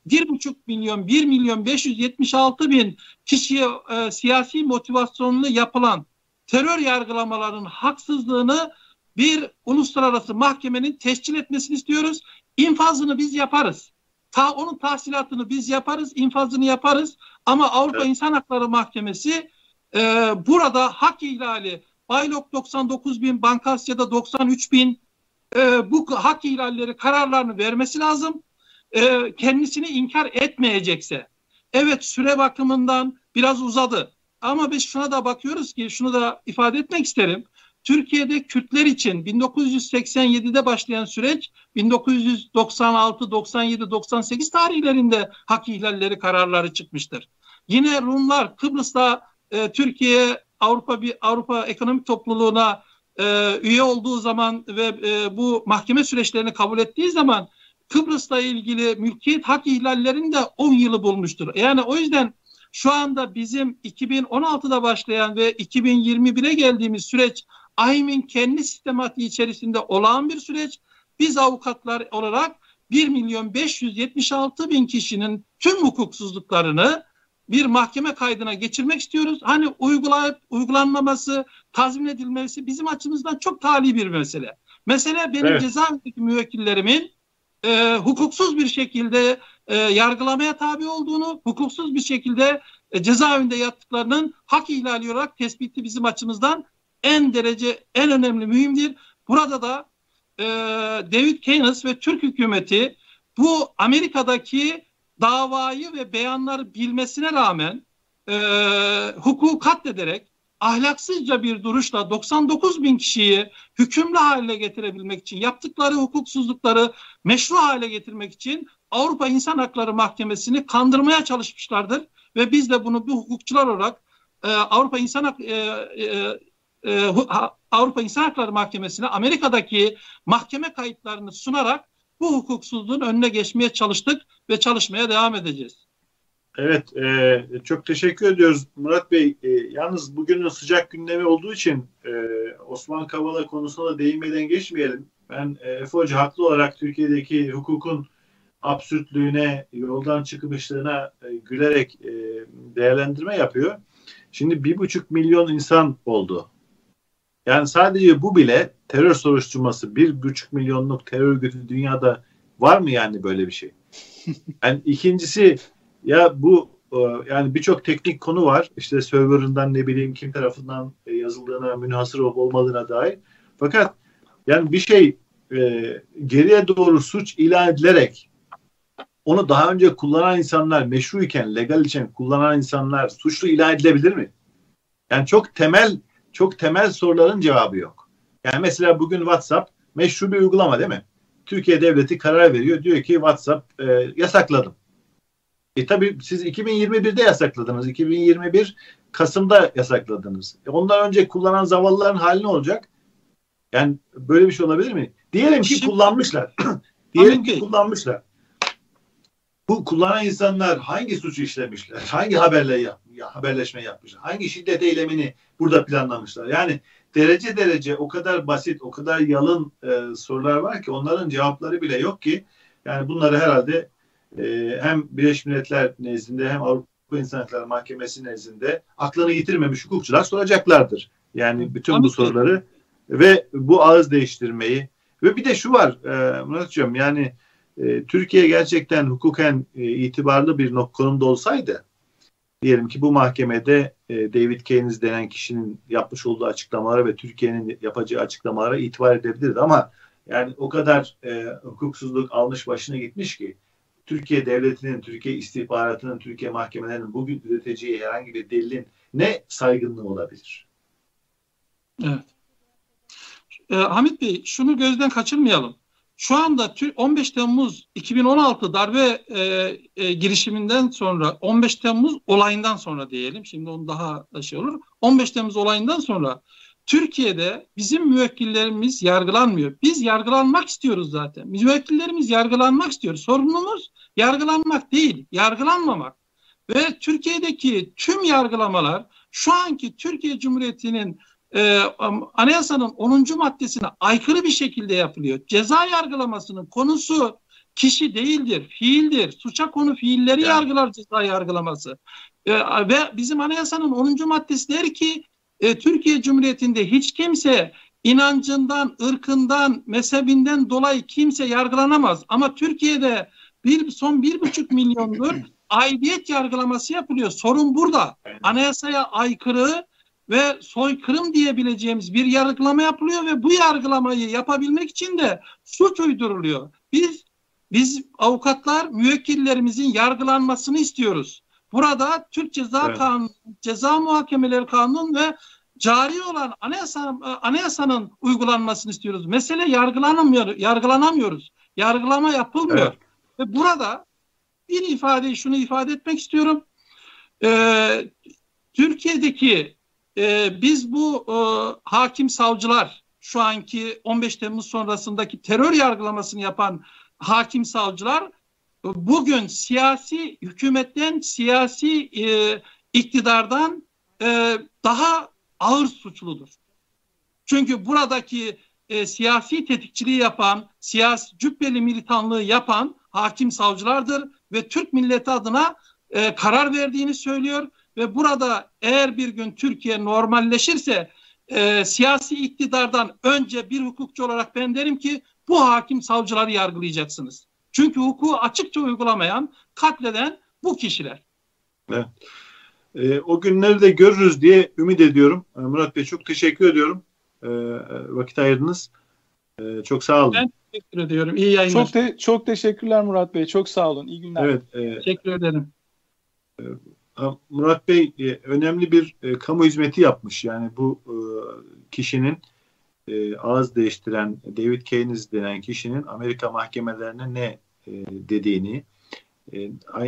1,5 milyon, 1 milyon 576 bin kişiye e, siyasi motivasyonlu yapılan terör yargılamalarının haksızlığını bir uluslararası mahkemenin tescil etmesini istiyoruz. İnfazını biz yaparız. Ta onun tahsilatını biz yaparız, infazını yaparız. Ama Avrupa evet. İnsan Hakları Mahkemesi e, burada hak ihlali, Baylok 99 bin, Bankasya'da 93 bin e, bu hak ihlalleri kararlarını vermesi lazım. E, kendisini inkar etmeyecekse. Evet süre bakımından biraz uzadı. Ama biz şuna da bakıyoruz ki şunu da ifade etmek isterim. Türkiye'de Kürtler için 1987'de başlayan süreç 1996, 97, 98 tarihlerinde hak ihlalleri kararları çıkmıştır. Yine Rumlar Kıbrıs'ta e, Türkiye Avrupa bir Avrupa Ekonomik Topluluğuna e, üye olduğu zaman ve e, bu mahkeme süreçlerini kabul ettiği zaman Kıbrıs'la ilgili mülkiyet hak ihlallerinde 10 yılı bulmuştur. Yani o yüzden şu anda bizim 2016'da başlayan ve 2021'e geldiğimiz süreç AYM'in kendi sistematiği içerisinde olağan bir süreç. Biz avukatlar olarak 1 milyon 576 bin kişinin tüm hukuksuzluklarını bir mahkeme kaydına geçirmek istiyoruz. Hani uygulayıp uygulanmaması, tazmin edilmesi bizim açımızdan çok tali bir mesele. Mesele benim evet. cezaevindeki müvekkillerimin e, hukuksuz bir şekilde e, yargılamaya tabi olduğunu, hukuksuz bir şekilde e, cezaevinde yattıklarının hak ihlali olarak tespiti bizim açımızdan en derece en önemli mühimdir. Burada da e, David Keynes ve Türk hükümeti bu Amerika'daki davayı ve beyanları bilmesine rağmen e, hukuku katlederek ahlaksızca bir duruşla 99 bin kişiyi hükümlü hale getirebilmek için yaptıkları hukuksuzlukları meşru hale getirmek için Avrupa İnsan Hakları Mahkemesi'ni kandırmaya çalışmışlardır. Ve biz de bunu bir hukukçular olarak e, Avrupa İnsan Hak, e, e, e, Avrupa İnsan Hakları Mahkemesi'ne Amerika'daki mahkeme kayıtlarını sunarak bu hukuksuzluğun önüne geçmeye çalıştık ve çalışmaya devam edeceğiz. Evet, e, çok teşekkür ediyoruz Murat Bey. E, yalnız bugünün sıcak gündemi olduğu için e, Osman Kavala konusuna da değinmeden geçmeyelim. Ben e, Efe Hoca haklı olarak Türkiye'deki hukukun absürtlüğüne, yoldan çıkmışlığına e, gülerek e, değerlendirme yapıyor. Şimdi bir buçuk milyon insan oldu yani sadece bu bile terör soruşturması bir buçuk milyonluk terör örgütü dünyada var mı yani böyle bir şey? Yani ikincisi ya bu e, yani birçok teknik konu var. İşte serverından ne bileyim kim tarafından e, yazıldığına, münhasır olup olmadığına dair. Fakat yani bir şey e, geriye doğru suç ilan edilerek onu daha önce kullanan insanlar meşru iken, legal için kullanan insanlar suçlu ilan edilebilir mi? Yani çok temel çok temel soruların cevabı yok. Yani mesela bugün WhatsApp meşru bir uygulama değil mi? Türkiye devleti karar veriyor. Diyor ki WhatsApp e, yasakladım. E tabi siz 2021'de yasakladınız. 2021 Kasım'da yasakladınız. E ondan önce kullanan zavallıların hali ne olacak? Yani böyle bir şey olabilir mi? Diyelim ki kullanmışlar. Diyelim ki kullanmışlar. Bu kullanan insanlar hangi suçu işlemişler? Hangi haberle haberleşme yapmışlar? Hangi şiddet eylemini burada planlamışlar? Yani derece derece o kadar basit, o kadar yalın e, sorular var ki onların cevapları bile yok ki yani bunları herhalde e, hem Birleşmiş Milletler nezdinde hem Avrupa İnsan Hakları Mahkemesi nezdinde aklını yitirmemiş hukukçular soracaklardır. Yani bütün bu soruları ve bu ağız değiştirmeyi ve bir de şu var e, Muratcığım yani e, Türkiye gerçekten hukuken e, itibarlı bir konumda olsaydı diyelim ki bu mahkemede e, David Keynes denen kişinin yapmış olduğu açıklamalara ve Türkiye'nin yapacağı açıklamalara itibar edebilirdi ama yani o kadar e, hukuksuzluk almış başına gitmiş ki Türkiye devletinin, Türkiye istihbaratının, Türkiye mahkemelerinin bugün üreteceği herhangi bir delilin ne saygınlığı olabilir? Evet. E, Hamit Bey şunu gözden kaçırmayalım. Şu anda 15 Temmuz 2016 darbe e, e, girişiminden sonra 15 Temmuz olayından sonra diyelim şimdi onu daha şey olur 15 Temmuz olayından sonra Türkiye'de bizim müvekkillerimiz yargılanmıyor. Biz yargılanmak istiyoruz zaten. Müvekkillerimiz yargılanmak istiyor. Sorunumuz yargılanmak değil, yargılanmamak. Ve Türkiye'deki tüm yargılamalar şu anki Türkiye Cumhuriyeti'nin e, anayasanın 10. maddesine aykırı bir şekilde yapılıyor. Ceza yargılamasının konusu kişi değildir, fiildir. Suça konu fiilleri yani. yargılar ceza yargılaması. E, ve bizim anayasanın 10. maddesi der ki e, Türkiye Cumhuriyeti'nde hiç kimse inancından, ırkından, mezhebinden dolayı kimse yargılanamaz. Ama Türkiye'de bir son bir buçuk milyondur aidiyet yargılaması yapılıyor. Sorun burada. Anayasaya aykırı ve soykırım diyebileceğimiz bir yargılama yapılıyor ve bu yargılamayı yapabilmek için de suç uyduruluyor. Biz biz avukatlar müvekkillerimizin yargılanmasını istiyoruz. Burada Türk Ceza evet. Kanunu, Ceza Muhakemeleri Kanunu ve cari olan anayasa, anayasanın uygulanmasını istiyoruz. Mesele yargılanamıyor, yargılanamıyoruz. Yargılama yapılmıyor. Evet. Ve burada bir ifade, şunu ifade etmek istiyorum. Ee, Türkiye'deki e, biz bu e, hakim savcılar şu anki 15 Temmuz sonrasındaki terör yargılamasını yapan hakim savcılar bugün siyasi hükümetten siyasi e, iktidardan e, daha ağır suçludur. Çünkü buradaki e, siyasi tetikçiliği yapan, siyasi cübbeli militanlığı yapan hakim savcılardır ve Türk milleti adına e, karar verdiğini söylüyor ve burada eğer bir gün Türkiye normalleşirse e, siyasi iktidardan önce bir hukukçu olarak ben derim ki bu hakim savcıları yargılayacaksınız. Çünkü hukuku açıkça uygulamayan, katleden bu kişiler. Evet. E, o günleri de görürüz diye ümit ediyorum. E, Murat Bey çok teşekkür ediyorum. E, vakit ayırdınız. E, çok sağ olun. Ben teşekkür ediyorum. İyi yayınlar. Çok, te- çok teşekkürler Murat Bey. Çok sağ olun. İyi günler. Evet. E, teşekkür ederim. E, Murat Bey e, önemli bir e, kamu hizmeti yapmış. Yani bu e, kişinin ağız değiştiren David Keynes denen kişinin Amerika mahkemelerine ne dediğini,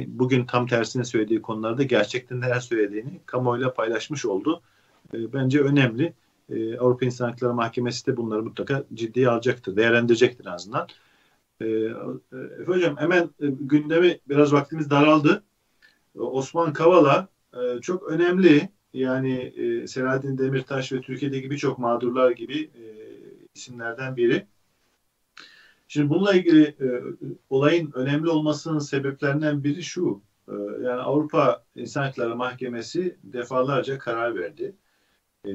bugün tam tersine söylediği konularda gerçekten neler söylediğini kamuoyuyla paylaşmış oldu. Bence önemli. Avrupa İnsan Hakları Mahkemesi de bunları mutlaka ciddiye alacaktır, değerlendirecektir en azından. Hocam hemen e, gündemi biraz vaktimiz daraldı. Osman Kavala e, çok önemli yani e, Selahattin Demirtaş ve Türkiye'deki birçok mağdurlar gibi e, isimlerden biri. Şimdi bununla ilgili e, olayın önemli olmasının sebeplerinden biri şu. Yani Avrupa İnsan Hakları Mahkemesi defalarca karar verdi. E,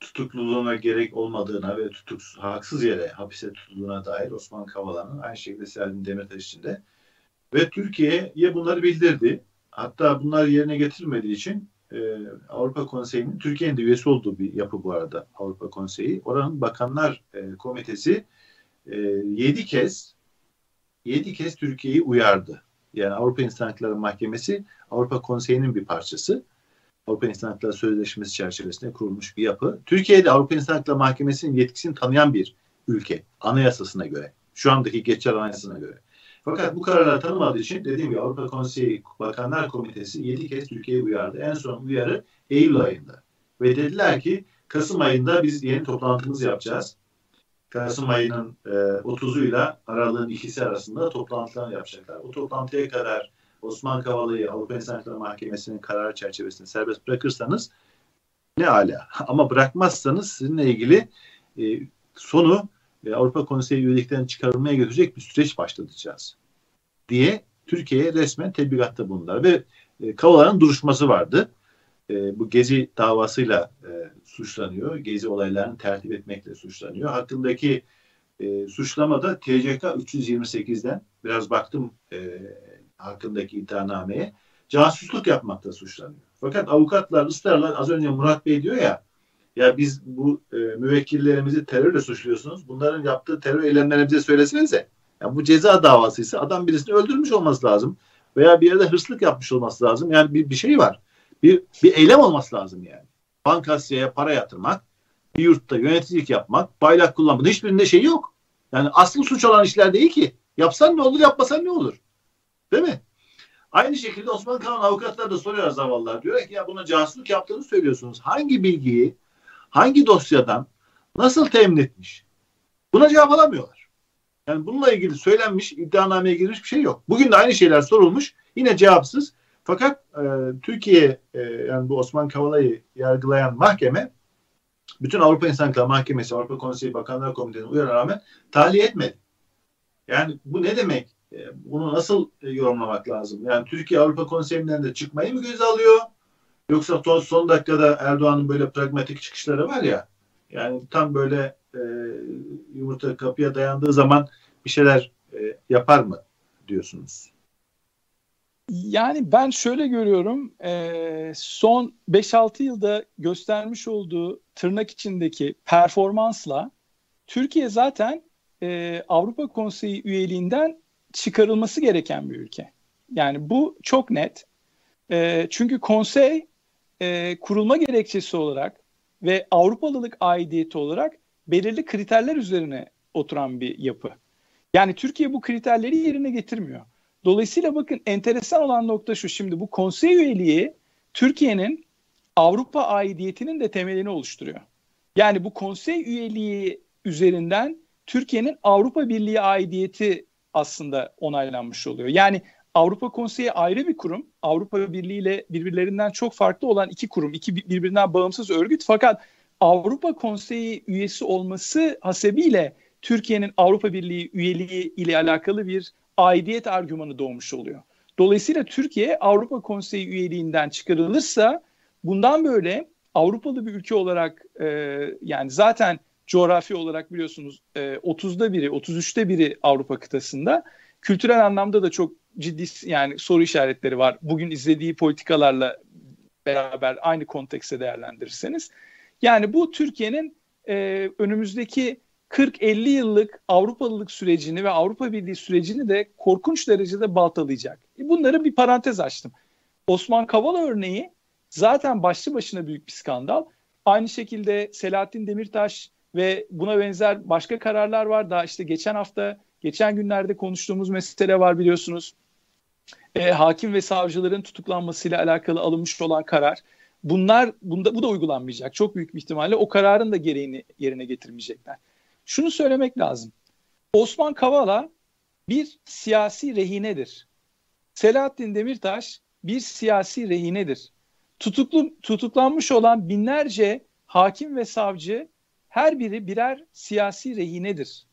tutukluluğuna gerek olmadığına ve tutuksuz, haksız yere hapise tutulduğuna dair Osman Kavala'nın aynı şekilde Selahattin Demirtaş için de ve Türkiye'ye bunları bildirdi. Hatta bunlar yerine getirilmediği için e, Avrupa Konseyi'nin Türkiye'nin de üyesi olduğu bir yapı bu arada Avrupa Konseyi. Oranın Bakanlar e, Komitesi e, 7 kez 7 kez Türkiye'yi uyardı. Yani Avrupa İnsan Hakları Mahkemesi Avrupa Konseyi'nin bir parçası. Avrupa İnsan Hakları Sözleşmesi çerçevesinde kurulmuş bir yapı. Türkiye'de Avrupa İnsan Hakları Mahkemesi'nin yetkisini tanıyan bir ülke anayasasına göre. Şu andaki geçer anayasasına göre. Fakat bu kararları tanımadığı için dediğim gibi Avrupa Konseyi Bakanlar Komitesi 7 kez Türkiye'yi uyardı. En son uyarı Eylül ayında. Ve dediler ki Kasım ayında biz yeni toplantımızı yapacağız. Kasım ayının e, 30'uyla aralığın ikisi arasında toplantılar yapacaklar. O toplantıya kadar Osman Kavala'yı Avrupa İnsan Hakları Mahkemesi'nin kararı çerçevesinde serbest bırakırsanız ne ala. Ama bırakmazsanız sizinle ilgili e, sonu e, Avrupa Konseyi üyelikten çıkarılmaya götürecek bir süreç başlatacağız diye Türkiye'ye resmen tebligatta bulundular ve e, Kavala'nın duruşması vardı. E, bu Gezi davasıyla e, suçlanıyor. Gezi olaylarını tertip etmekle suçlanıyor. Hakkındaki e, suçlamada TCK 328'den biraz baktım e, hakkındaki iddianameye casusluk yapmakta suçlanıyor. Fakat avukatlar ısrarla az önce Murat Bey diyor ya ya biz bu e, müvekkillerimizi terörle suçluyorsunuz. Bunların yaptığı terör eylemlerini bize söylesenize. Yani bu ceza davasıysa adam birisini öldürmüş olması lazım. Veya bir yerde hırsızlık yapmış olması lazım. Yani bir, bir şey var. Bir, bir eylem olması lazım yani. Bankasya'ya para yatırmak, bir yurtta yöneticilik yapmak, bayrak kullanmak. Hiçbirinde şey yok. Yani asıl suç olan işler değil ki. Yapsan ne olur, yapmasan ne olur? Değil mi? Aynı şekilde Osman Kavan avukatlar da soruyor zavallılar. Diyor ki ya buna casusluk yaptığını söylüyorsunuz. Hangi bilgiyi hangi dosyadan nasıl temin etmiş? Buna cevap alamıyorlar. Yani bununla ilgili söylenmiş, iddianameye girmiş bir şey yok. Bugün de aynı şeyler sorulmuş. Yine cevapsız. Fakat e, Türkiye e, yani bu Osman Kavala'yı yargılayan mahkeme bütün Avrupa İnsan Hakları Mahkemesi, Avrupa Konseyi Bakanlar Komitesi'nin uyarına rağmen tahliye etmedi. Yani bu ne demek? E, bunu nasıl e, yorumlamak lazım? Yani Türkiye Avrupa Konseyi'nden de çıkmayı mı göze alıyor? Yoksa son, son dakikada Erdoğan'ın böyle pragmatik çıkışları var ya yani tam böyle e, yumurta kapıya dayandığı zaman bir şeyler e, yapar mı diyorsunuz? Yani ben şöyle görüyorum e, son 5-6 yılda göstermiş olduğu tırnak içindeki performansla Türkiye zaten e, Avrupa Konseyi üyeliğinden çıkarılması gereken bir ülke. Yani bu çok net. E, çünkü konsey e, kurulma gerekçesi olarak ve Avrupalılık aidiyeti olarak belirli kriterler üzerine oturan bir yapı. Yani Türkiye bu kriterleri yerine getirmiyor. Dolayısıyla bakın enteresan olan nokta şu. Şimdi bu konsey üyeliği Türkiye'nin Avrupa aidiyetinin de temelini oluşturuyor. Yani bu konsey üyeliği üzerinden Türkiye'nin Avrupa Birliği aidiyeti aslında onaylanmış oluyor. Yani Avrupa Konseyi ayrı bir kurum. Avrupa Birliği ile birbirlerinden çok farklı olan iki kurum, iki birbirinden bağımsız örgüt. Fakat Avrupa Konseyi üyesi olması hasebiyle Türkiye'nin Avrupa Birliği üyeliği ile alakalı bir aidiyet argümanı doğmuş oluyor. Dolayısıyla Türkiye Avrupa Konseyi üyeliğinden çıkarılırsa bundan böyle Avrupalı bir ülke olarak e, yani zaten coğrafi olarak biliyorsunuz e, 30'da biri, 33'te biri Avrupa kıtasında. Kültürel anlamda da çok ciddi yani soru işaretleri var. Bugün izlediği politikalarla beraber aynı kontekste değerlendirirseniz. Yani bu Türkiye'nin e, önümüzdeki 40-50 yıllık Avrupalılık sürecini ve Avrupa Birliği sürecini de korkunç derecede baltalayacak. E, bunları bir parantez açtım. Osman Kavala örneği zaten başlı başına büyük bir skandal. Aynı şekilde Selahattin Demirtaş ve buna benzer başka kararlar var. Daha işte geçen hafta, geçen günlerde konuştuğumuz mesele var biliyorsunuz. E, hakim ve savcıların tutuklanmasıyla alakalı alınmış olan karar. Bunlar bunda bu da uygulanmayacak. Çok büyük bir ihtimalle o kararın da gereğini yerine getirmeyecekler. Şunu söylemek lazım. Osman Kavala bir siyasi rehinedir. Selahattin Demirtaş bir siyasi rehinedir. Tutuklu, tutuklanmış olan binlerce hakim ve savcı her biri birer siyasi rehinedir.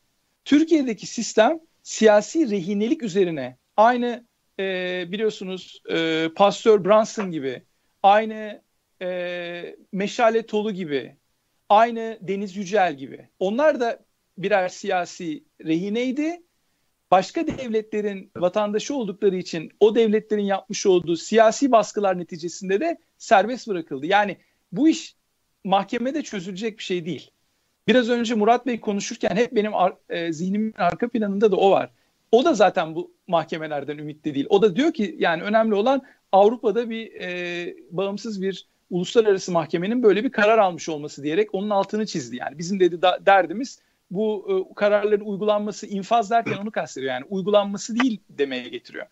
Türkiye'deki sistem siyasi rehinelik üzerine aynı e, biliyorsunuz e, Pastor Brunson gibi, aynı e, Meşale Tolu gibi, aynı Deniz Yücel gibi. Onlar da birer siyasi rehineydi. Başka devletlerin vatandaşı oldukları için o devletlerin yapmış olduğu siyasi baskılar neticesinde de serbest bırakıldı. Yani bu iş mahkemede çözülecek bir şey değil. Biraz önce Murat Bey konuşurken hep benim ar- e, zihnimin arka planında da o var. O da zaten bu mahkemelerden ümitli değil. O da diyor ki yani önemli olan Avrupa'da bir e, bağımsız bir uluslararası mahkemenin böyle bir karar almış olması diyerek onun altını çizdi. Yani bizim dedi da, derdimiz bu e, kararların uygulanması infaz derken onu kastediyor. Yani uygulanması değil demeye getiriyor.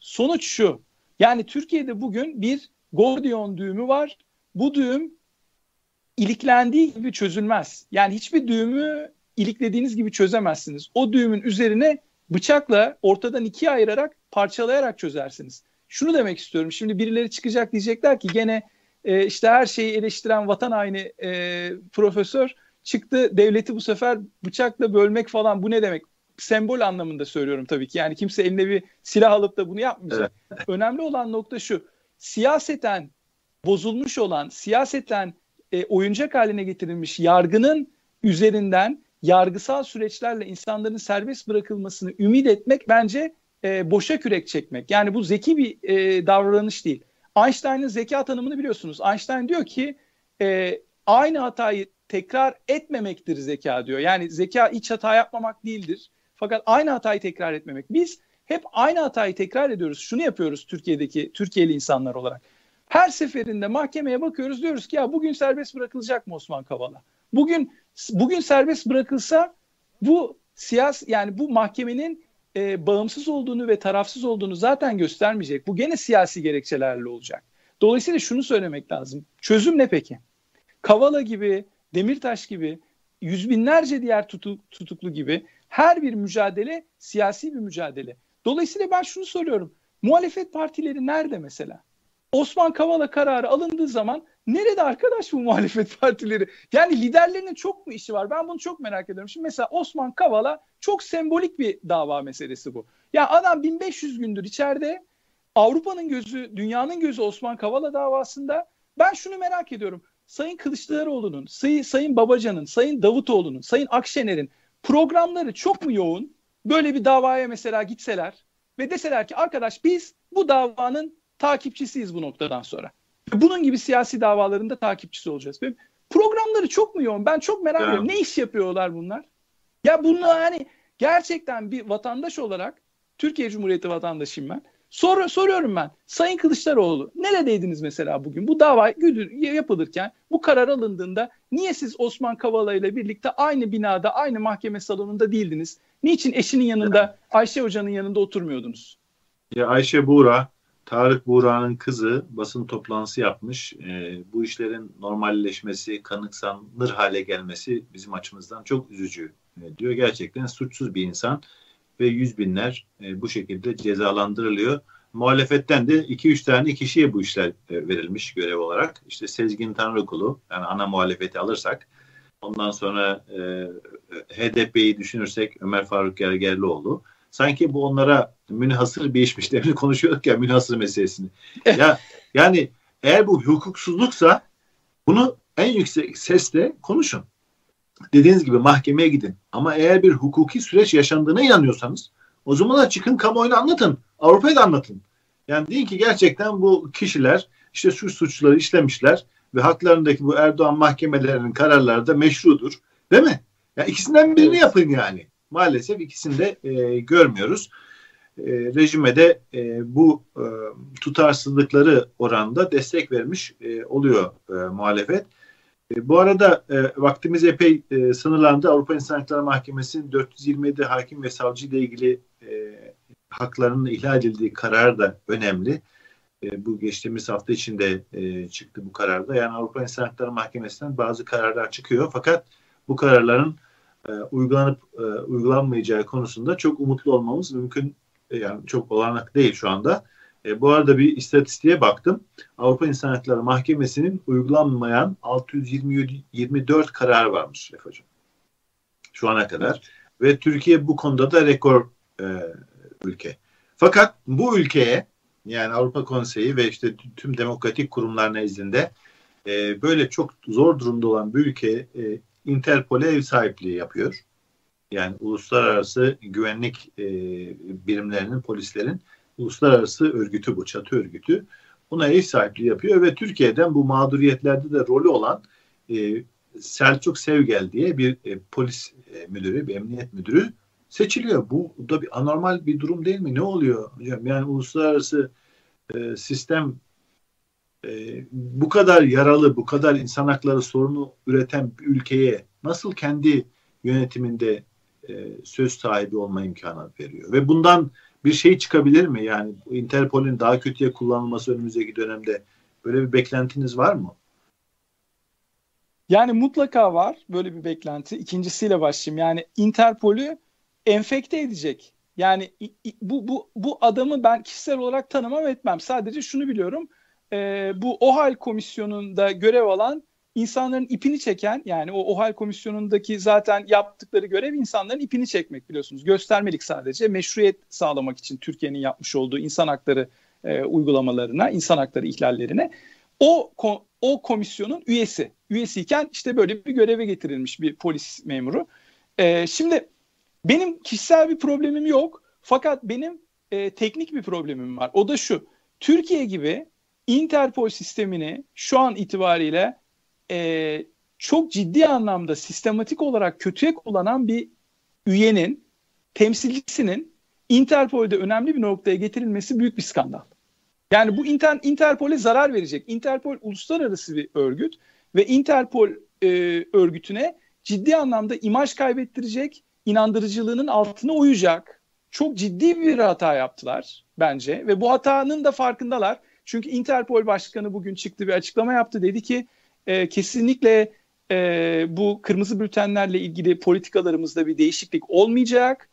Sonuç şu. Yani Türkiye'de bugün bir Gordion düğümü var. Bu düğüm iliklendiği gibi çözülmez. Yani hiçbir düğümü iliklediğiniz gibi çözemezsiniz. O düğümün üzerine bıçakla ortadan ikiye ayırarak parçalayarak çözersiniz. Şunu demek istiyorum. Şimdi birileri çıkacak diyecekler ki gene e, işte her şeyi eleştiren vatan haini e, profesör çıktı devleti bu sefer bıçakla bölmek falan bu ne demek? Sembol anlamında söylüyorum tabii ki. Yani kimse eline bir silah alıp da bunu yapmayacak. Evet. Önemli olan nokta şu. Siyaseten bozulmuş olan, siyaseten e, oyuncak haline getirilmiş yargının üzerinden yargısal süreçlerle insanların serbest bırakılmasını ümit etmek bence e, boşa kürek çekmek. Yani bu zeki bir e, davranış değil. Einstein'ın zeka tanımını biliyorsunuz. Einstein diyor ki e, aynı hatayı tekrar etmemektir zeka diyor. Yani zeka hiç hata yapmamak değildir. Fakat aynı hatayı tekrar etmemek. Biz hep aynı hatayı tekrar ediyoruz. Şunu yapıyoruz Türkiye'deki Türkiye'li insanlar olarak. Her seferinde mahkemeye bakıyoruz diyoruz ki ya bugün serbest bırakılacak mı Osman Kavala? Bugün bugün serbest bırakılsa bu siyas yani bu mahkemenin e, bağımsız olduğunu ve tarafsız olduğunu zaten göstermeyecek. Bu gene siyasi gerekçelerle olacak. Dolayısıyla şunu söylemek lazım. Çözüm ne peki? Kavala gibi, Demirtaş gibi, yüz binlerce diğer tutuk, tutuklu gibi her bir mücadele siyasi bir mücadele. Dolayısıyla ben şunu soruyorum. Muhalefet partileri nerede mesela? Osman Kavala kararı alındığı zaman nerede arkadaş bu muhalefet partileri? Yani liderlerinin çok mu işi var? Ben bunu çok merak ediyorum. Şimdi mesela Osman Kavala çok sembolik bir dava meselesi bu. Ya adam 1500 gündür içeride Avrupa'nın gözü, dünyanın gözü Osman Kavala davasında. Ben şunu merak ediyorum. Sayın Kılıçdaroğlu'nun, Say Sayın Babacan'ın, Sayın Davutoğlu'nun, Sayın Akşener'in programları çok mu yoğun? Böyle bir davaya mesela gitseler ve deseler ki arkadaş biz bu davanın takipçisiyiz bu noktadan sonra. Bunun gibi siyasi davalarında takipçisi olacağız. Ve programları çok mu yoğun? Ben çok merak ediyorum. Ne iş yapıyorlar bunlar? Ya bunlar hani gerçekten bir vatandaş olarak Türkiye Cumhuriyeti vatandaşıyım ben. Sor, soruyorum ben. Sayın Kılıçdaroğlu neredeydiniz mesela bugün? Bu dava yapılırken bu karar alındığında niye siz Osman Kavala ile birlikte aynı binada aynı mahkeme salonunda değildiniz? Niçin eşinin yanında Ayşe Hoca'nın yanında oturmuyordunuz? Ya Ayşe Buğra, Tarık Buğra'nın kızı basın toplantısı yapmış. E, bu işlerin normalleşmesi, kanıksanır hale gelmesi bizim açımızdan çok üzücü e, diyor. Gerçekten suçsuz bir insan ve yüz binler e, bu şekilde cezalandırılıyor. Muhalefetten de 2-3 tane kişiye bu işler e, verilmiş görev olarak. İşte Sezgin Tanrıkulu yani ana muhalefeti alırsak ondan sonra e, HDP'yi düşünürsek Ömer Faruk Gergerlioğlu sanki bu onlara münhasır bir işmiş demin konuşuyorduk ya münhasır meselesini. ya yani eğer bu hukuksuzluksa bunu en yüksek sesle konuşun dediğiniz gibi mahkemeye gidin. Ama eğer bir hukuki süreç yaşandığına inanıyorsanız o zaman da çıkın kamuoyuna anlatın. Avrupa'ya da anlatın. Yani deyin ki gerçekten bu kişiler işte suç suçları işlemişler ve haklarındaki bu Erdoğan mahkemelerinin kararları da meşrudur. Değil mi? Ya ikisinden birini yapın yani. Maalesef ikisini de e, görmüyoruz. E, rejime de e, bu e, tutarsızlıkları oranda destek vermiş e, oluyor e, muhalefet. E, bu arada e, vaktimiz epey e, sınırlandı. Avrupa İnsan Hakları Mahkemesi'nin 427 hakim ve savcı ile ilgili e, haklarının ihlal edildiği karar da önemli. E, bu geçtiğimiz hafta içinde e, çıktı bu kararda. Yani Avrupa İnsan Hakları Mahkemesi'nden bazı kararlar çıkıyor. Fakat bu kararların e, uygulanıp e, uygulanmayacağı konusunda çok umutlu olmamız mümkün. E, yani çok olanak değil şu anda. E, bu arada bir istatistiğe baktım. Avrupa İnsan Hakları Mahkemesi'nin uygulanmayan 624 karar varmış Refacığım. Şu ana kadar. Ve Türkiye bu konuda da rekor e, ülke. Fakat bu ülkeye yani Avrupa Konseyi ve işte tüm demokratik kurumlar nezdinde e, böyle çok zor durumda olan bir ülke e, Interpol'e ev sahipliği yapıyor. Yani uluslararası güvenlik e, birimlerinin, polislerin uluslararası örgütü bu, çatı örgütü. Buna ev sahipliği yapıyor ve Türkiye'den bu mağduriyetlerde de rolü olan e, Selçuk Sevgel diye bir e, polis e, müdürü, bir emniyet müdürü seçiliyor. Bu da bir anormal bir durum değil mi? Ne oluyor hocam? Yani uluslararası e, sistem e, bu kadar yaralı, bu kadar insan hakları sorunu üreten bir ülkeye nasıl kendi yönetiminde e, söz sahibi olma imkanı veriyor? Ve bundan bir şey çıkabilir mi? Yani Interpol'ün daha kötüye kullanılması önümüzdeki dönemde böyle bir beklentiniz var mı? Yani mutlaka var böyle bir beklenti. İkincisiyle başlayayım. Yani Interpol'ü enfekte edecek. Yani bu bu bu adamı ben kişisel olarak tanımam etmem. Sadece şunu biliyorum. E, bu OHAL komisyonunda görev alan insanların ipini çeken yani o OHAL komisyonundaki zaten yaptıkları görev insanların ipini çekmek biliyorsunuz. Göstermelik sadece meşruiyet sağlamak için Türkiye'nin yapmış olduğu insan hakları e, uygulamalarına, insan hakları ihlallerine o o komisyonun üyesi. Üyesiyken işte böyle bir göreve getirilmiş bir polis memuru. E, şimdi benim kişisel bir problemim yok. Fakat benim e, teknik bir problemim var. O da şu. Türkiye gibi Interpol sistemini şu an itibariyle e, çok ciddi anlamda sistematik olarak kötüye kullanan bir üyenin, temsilcisinin Interpol'de önemli bir noktaya getirilmesi büyük bir skandal. Yani bu Inter, Interpol'e zarar verecek. Interpol uluslararası bir örgüt ve Interpol e, örgütüne ciddi anlamda imaj kaybettirecek, inandırıcılığının altına uyacak. Çok ciddi bir hata yaptılar bence ve bu hatanın da farkındalar. Çünkü Interpol Başkanı bugün çıktı bir açıklama yaptı. Dedi ki e, kesinlikle e, bu kırmızı bültenlerle ilgili politikalarımızda bir değişiklik olmayacak.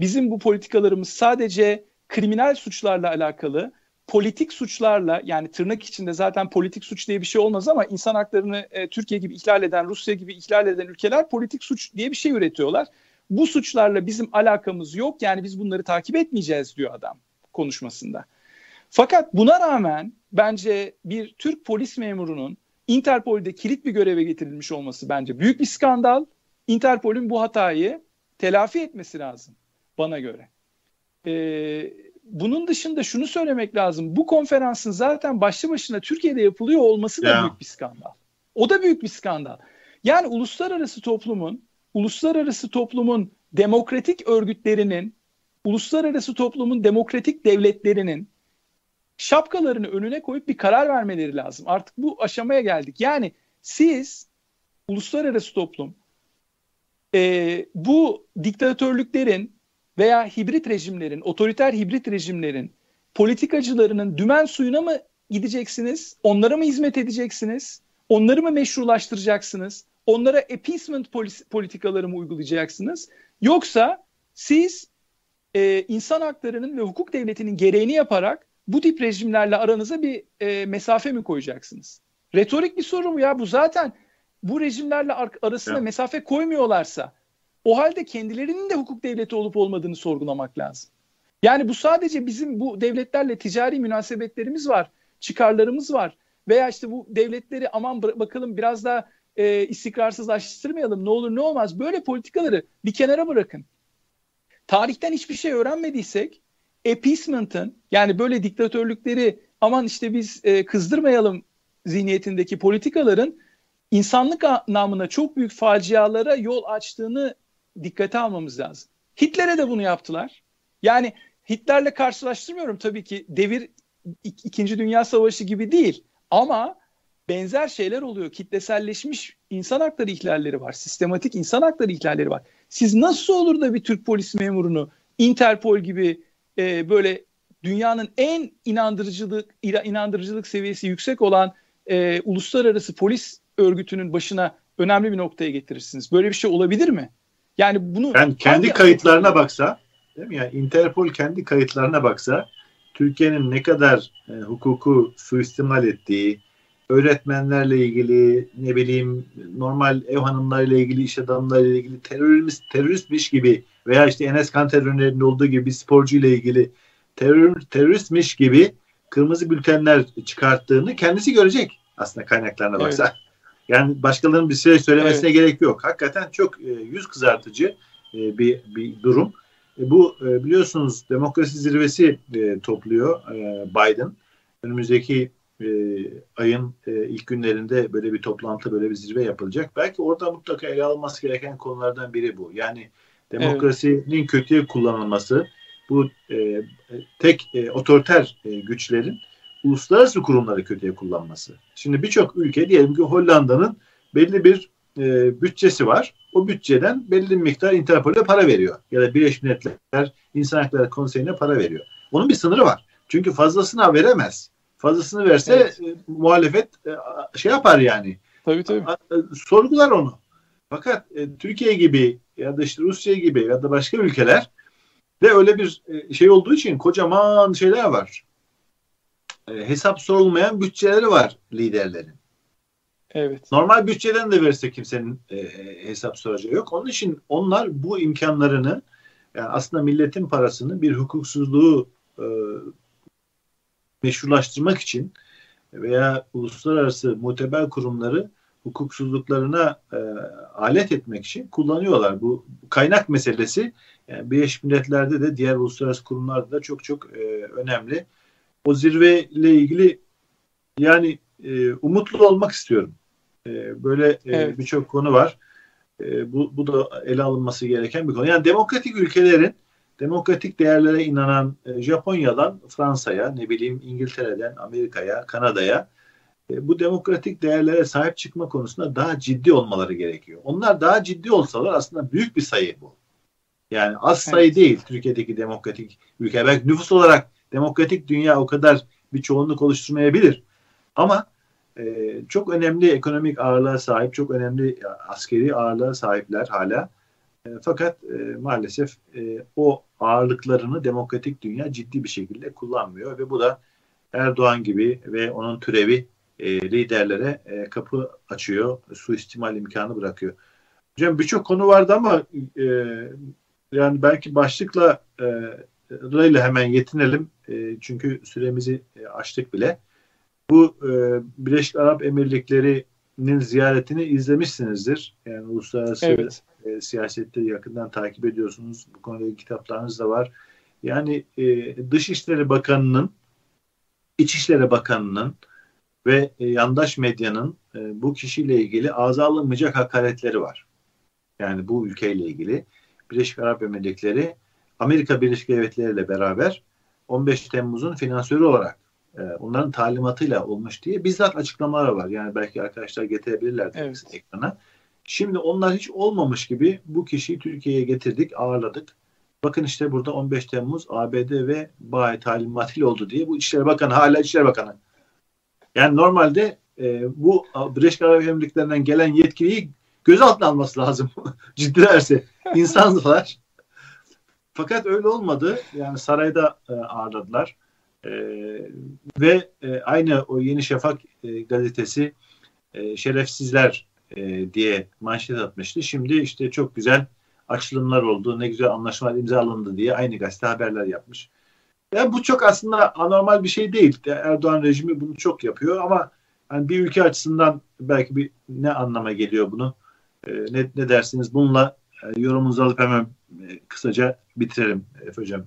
Bizim bu politikalarımız sadece kriminal suçlarla alakalı, politik suçlarla yani tırnak içinde zaten politik suç diye bir şey olmaz ama insan haklarını e, Türkiye gibi ihlal eden, Rusya gibi ihlal eden ülkeler politik suç diye bir şey üretiyorlar. Bu suçlarla bizim alakamız yok yani biz bunları takip etmeyeceğiz diyor adam konuşmasında. Fakat buna rağmen bence bir Türk polis memurunun Interpol'de kilit bir göreve getirilmiş olması bence büyük bir skandal. Interpol'ün bu hatayı telafi etmesi lazım bana göre. Ee, bunun dışında şunu söylemek lazım. Bu konferansın zaten başlı başına Türkiye'de yapılıyor olması da ya. büyük bir skandal. O da büyük bir skandal. Yani uluslararası toplumun, uluslararası toplumun demokratik örgütlerinin, uluslararası toplumun demokratik devletlerinin şapkalarını önüne koyup bir karar vermeleri lazım. Artık bu aşamaya geldik. Yani siz uluslararası toplum e, bu diktatörlüklerin veya hibrit rejimlerin, otoriter hibrit rejimlerin politikacılarının dümen suyuna mı gideceksiniz? Onlara mı hizmet edeceksiniz? Onları mı meşrulaştıracaksınız? Onlara appeasement politikaları mı uygulayacaksınız? Yoksa siz e, insan haklarının ve hukuk devletinin gereğini yaparak bu tip rejimlerle aranıza bir e, mesafe mi koyacaksınız? Retorik bir soru mu ya? Bu zaten bu rejimlerle arasına ya. mesafe koymuyorlarsa o halde kendilerinin de hukuk devleti olup olmadığını sorgulamak lazım. Yani bu sadece bizim bu devletlerle ticari münasebetlerimiz var, çıkarlarımız var. Veya işte bu devletleri aman bakalım biraz daha e, istikrarsızlaştırmayalım ne olur ne olmaz. Böyle politikaları bir kenara bırakın. Tarihten hiçbir şey öğrenmediysek appeasement'ın yani böyle diktatörlükleri aman işte biz e, kızdırmayalım zihniyetindeki politikaların insanlık namına çok büyük facialara yol açtığını dikkate almamız lazım. Hitler'e de bunu yaptılar. Yani Hitler'le karşılaştırmıyorum tabii ki devir İkinci Dünya Savaşı gibi değil ama benzer şeyler oluyor. Kitleselleşmiş insan hakları ihlalleri var. Sistematik insan hakları ihlalleri var. Siz nasıl olur da bir Türk polis memurunu Interpol gibi e, böyle dünyanın en inandırıcılık inandırıcılık seviyesi yüksek olan e, uluslararası polis örgütünün başına önemli bir noktaya getirirsiniz. Böyle bir şey olabilir mi? Yani bunu yani kendi kayıtlarına baksa, değil mi? Yani Interpol kendi kayıtlarına baksa Türkiye'nin ne kadar e, hukuku suistimal ettiği, öğretmenlerle ilgili, ne bileyim normal ev hanımlarıyla ilgili, iş adamlarıyla ilgili terörist teröristmiş gibi veya işte Enes Kanter örneğinde olduğu gibi bir sporcu ile ilgili terör, teröristmiş gibi kırmızı bültenler çıkarttığını kendisi görecek aslında kaynaklarına evet. baksa. Yani başkalarının bir şey söylemesine evet. gerek yok. Hakikaten çok e, yüz kızartıcı e, bir bir durum. E, bu e, biliyorsunuz demokrasi zirvesi e, topluyor e, Biden. Önümüzdeki e, ayın e, ilk günlerinde böyle bir toplantı, böyle bir zirve yapılacak. Belki orada mutlaka ele alınması gereken konulardan biri bu. Yani demokrasinin evet. kötüye kullanılması, bu e, tek e, otoriter e, güçlerin uluslararası kurumları kötüye kullanması. Şimdi birçok ülke diyelim ki Hollanda'nın belli bir e, bütçesi var. O bütçeden belli bir miktar Interpol'e para veriyor. Ya da Birleşmiş Milletler İnsan Hakları Konseyi'ne para veriyor. Onun bir sınırı var. Çünkü fazlasını veremez. Fazlasını verse evet. e, muhalefet e, şey yapar yani. Tabii tabii. E, sorgular onu. Fakat e, Türkiye gibi ya da işte Rusya gibi ya da başka ülkeler de öyle bir e, şey olduğu için kocaman şeyler var. E, hesap sorulmayan bütçeleri var liderlerin. Evet. Normal bütçeden de verse kimsenin e, hesap soracağı yok. Onun için onlar bu imkanlarını yani aslında milletin parasını bir hukuksuzluğu e, meşrulaştırmak için veya uluslararası muteber kurumları hukuksuzluklarına e, alet etmek için kullanıyorlar. Bu kaynak meselesi yani Birleşmiş Milletler'de de diğer uluslararası kurumlarda da çok çok e, önemli. O zirveyle ilgili yani e, umutlu olmak istiyorum. E, böyle e, evet. birçok konu var. E, bu, bu da ele alınması gereken bir konu. Yani demokratik ülkelerin demokratik değerlere inanan e, Japonya'dan Fransa'ya, ne bileyim İngiltere'den Amerika'ya, Kanada'ya e, bu demokratik değerlere sahip çıkma konusunda daha ciddi olmaları gerekiyor. Onlar daha ciddi olsalar aslında büyük bir sayı bu. Yani az sayı evet. değil Türkiye'deki demokratik ülke. Belki nüfus olarak demokratik dünya o kadar bir çoğunluk oluşturmayabilir. Ama e, çok önemli ekonomik ağırlığa sahip, çok önemli askeri ağırlığa sahipler hala. E, fakat e, maalesef e, o ağırlıklarını demokratik dünya ciddi bir şekilde kullanmıyor ve bu da Erdoğan gibi ve onun türevi e, liderlere e, kapı açıyor, suistimal imkanı bırakıyor. Hocam birçok konu vardı ama e, yani belki başlıkla e, ile hemen yetinelim. E, çünkü süremizi e, açtık bile. Bu e, Birleşik Arap Emirlikleri'nin ziyaretini izlemişsinizdir. Yani uluslararası evet. e, siyasette yakından takip ediyorsunuz. Bu konuda kitaplarınız da var. Yani e, Dışişleri Bakanı'nın, İçişleri Bakanı'nın ve e, yandaş medyanın e, bu kişiyle ilgili ağza alınmayacak hakaretleri var. Yani bu ülkeyle ilgili. Birleşik Arap Emirlikleri Amerika Birleşik Devletleri ile beraber 15 Temmuz'un finansörü olarak e, onların talimatıyla olmuş diye bizzat açıklamalar var. Yani belki arkadaşlar getirebilirler evet. ekrana. Şimdi onlar hiç olmamış gibi bu kişiyi Türkiye'ye getirdik, ağırladık. Bakın işte burada 15 Temmuz ABD ve BAE talimatıyla oldu diye bu İçişleri Bakanı hala İçişleri Bakanı. Yani normalde e, bu Birleşik Arap Emirlikleri'nden gelen yetkiliyi gözaltına alması lazım. Ciddilerse. insanlar. Fakat öyle olmadı. Yani sarayda e, ağırladılar. E, ve e, aynı o Yeni Şafak e, gazetesi e, şerefsizler e, diye manşet atmıştı. Şimdi işte çok güzel açılımlar oldu, ne güzel anlaşmalar imzalandı diye aynı gazete haberler yapmış. Yani bu çok aslında anormal bir şey değil. Erdoğan rejimi bunu çok yapıyor ama yani bir ülke açısından belki bir ne anlama geliyor bunu? E, ne, ne dersiniz? Bununla e, yorumunuzu alıp hemen e, kısaca bitirelim Efe Hocam.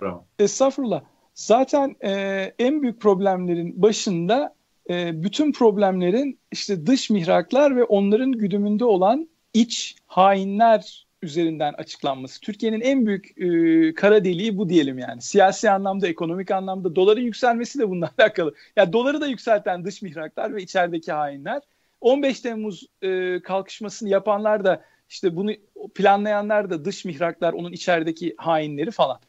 Bravo. Estağfurullah. Zaten e, en büyük problemlerin başında e, bütün problemlerin işte dış mihraklar ve onların güdümünde olan iç hainler üzerinden açıklanması. Türkiye'nin en büyük e, kara deliği bu diyelim yani. Siyasi anlamda, ekonomik anlamda doların yükselmesi de bununla alakalı. Ya yani doları da yükselten dış mihraklar ve içerideki hainler. 15 Temmuz e, kalkışmasını yapanlar da işte bunu planlayanlar da dış mihraklar, onun içerideki hainleri falan.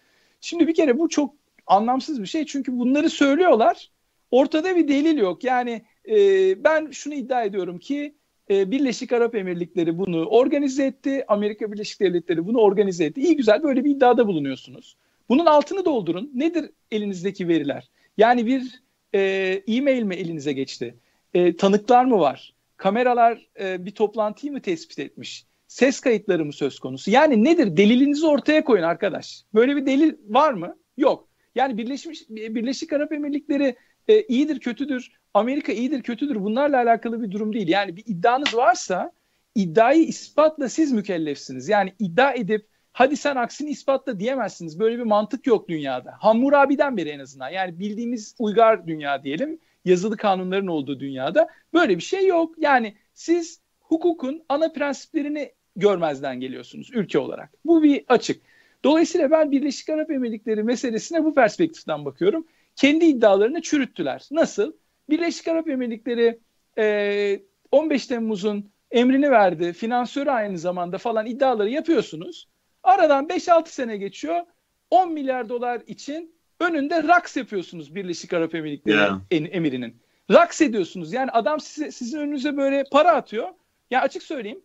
Şimdi bir kere bu çok anlamsız bir şey çünkü bunları söylüyorlar. Ortada bir delil yok. Yani e, ben şunu iddia ediyorum ki e, Birleşik Arap Emirlikleri bunu organize etti. Amerika Birleşik Devletleri bunu organize etti. İyi güzel böyle bir iddiada bulunuyorsunuz. Bunun altını doldurun. Nedir elinizdeki veriler? Yani bir e, e-mail mi elinize geçti? E, tanıklar mı var? Kameralar e, bir toplantıyı mı tespit etmiş? Ses kayıtları mı söz konusu? Yani nedir? Delilinizi ortaya koyun arkadaş. Böyle bir delil var mı? Yok. Yani Birleşmiş Birleşik Arap Emirlikleri e, iyidir, kötüdür. Amerika iyidir, kötüdür. Bunlarla alakalı bir durum değil. Yani bir iddianız varsa iddiayı ispatla siz mükellefsiniz. Yani iddia edip hadi sen aksini ispatla diyemezsiniz. Böyle bir mantık yok dünyada. Hammurabi'den beri en azından. Yani bildiğimiz uygar dünya diyelim. Yazılı kanunların olduğu dünyada böyle bir şey yok. Yani siz hukukun ana prensiplerini görmezden geliyorsunuz ülke olarak. Bu bir açık. Dolayısıyla ben Birleşik Arap Emirlikleri meselesine bu perspektiften bakıyorum. Kendi iddialarını çürüttüler. Nasıl? Birleşik Arap Emirlikleri e, 15 Temmuz'un emrini verdi. Finansörü aynı zamanda falan iddiaları yapıyorsunuz. Aradan 5-6 sene geçiyor. 10 milyar dolar için önünde raks yapıyorsunuz Birleşik Arap Emirlikleri yeah. emirinin. Raks ediyorsunuz. Yani adam size, sizin önünüze böyle para atıyor. Ya açık söyleyeyim.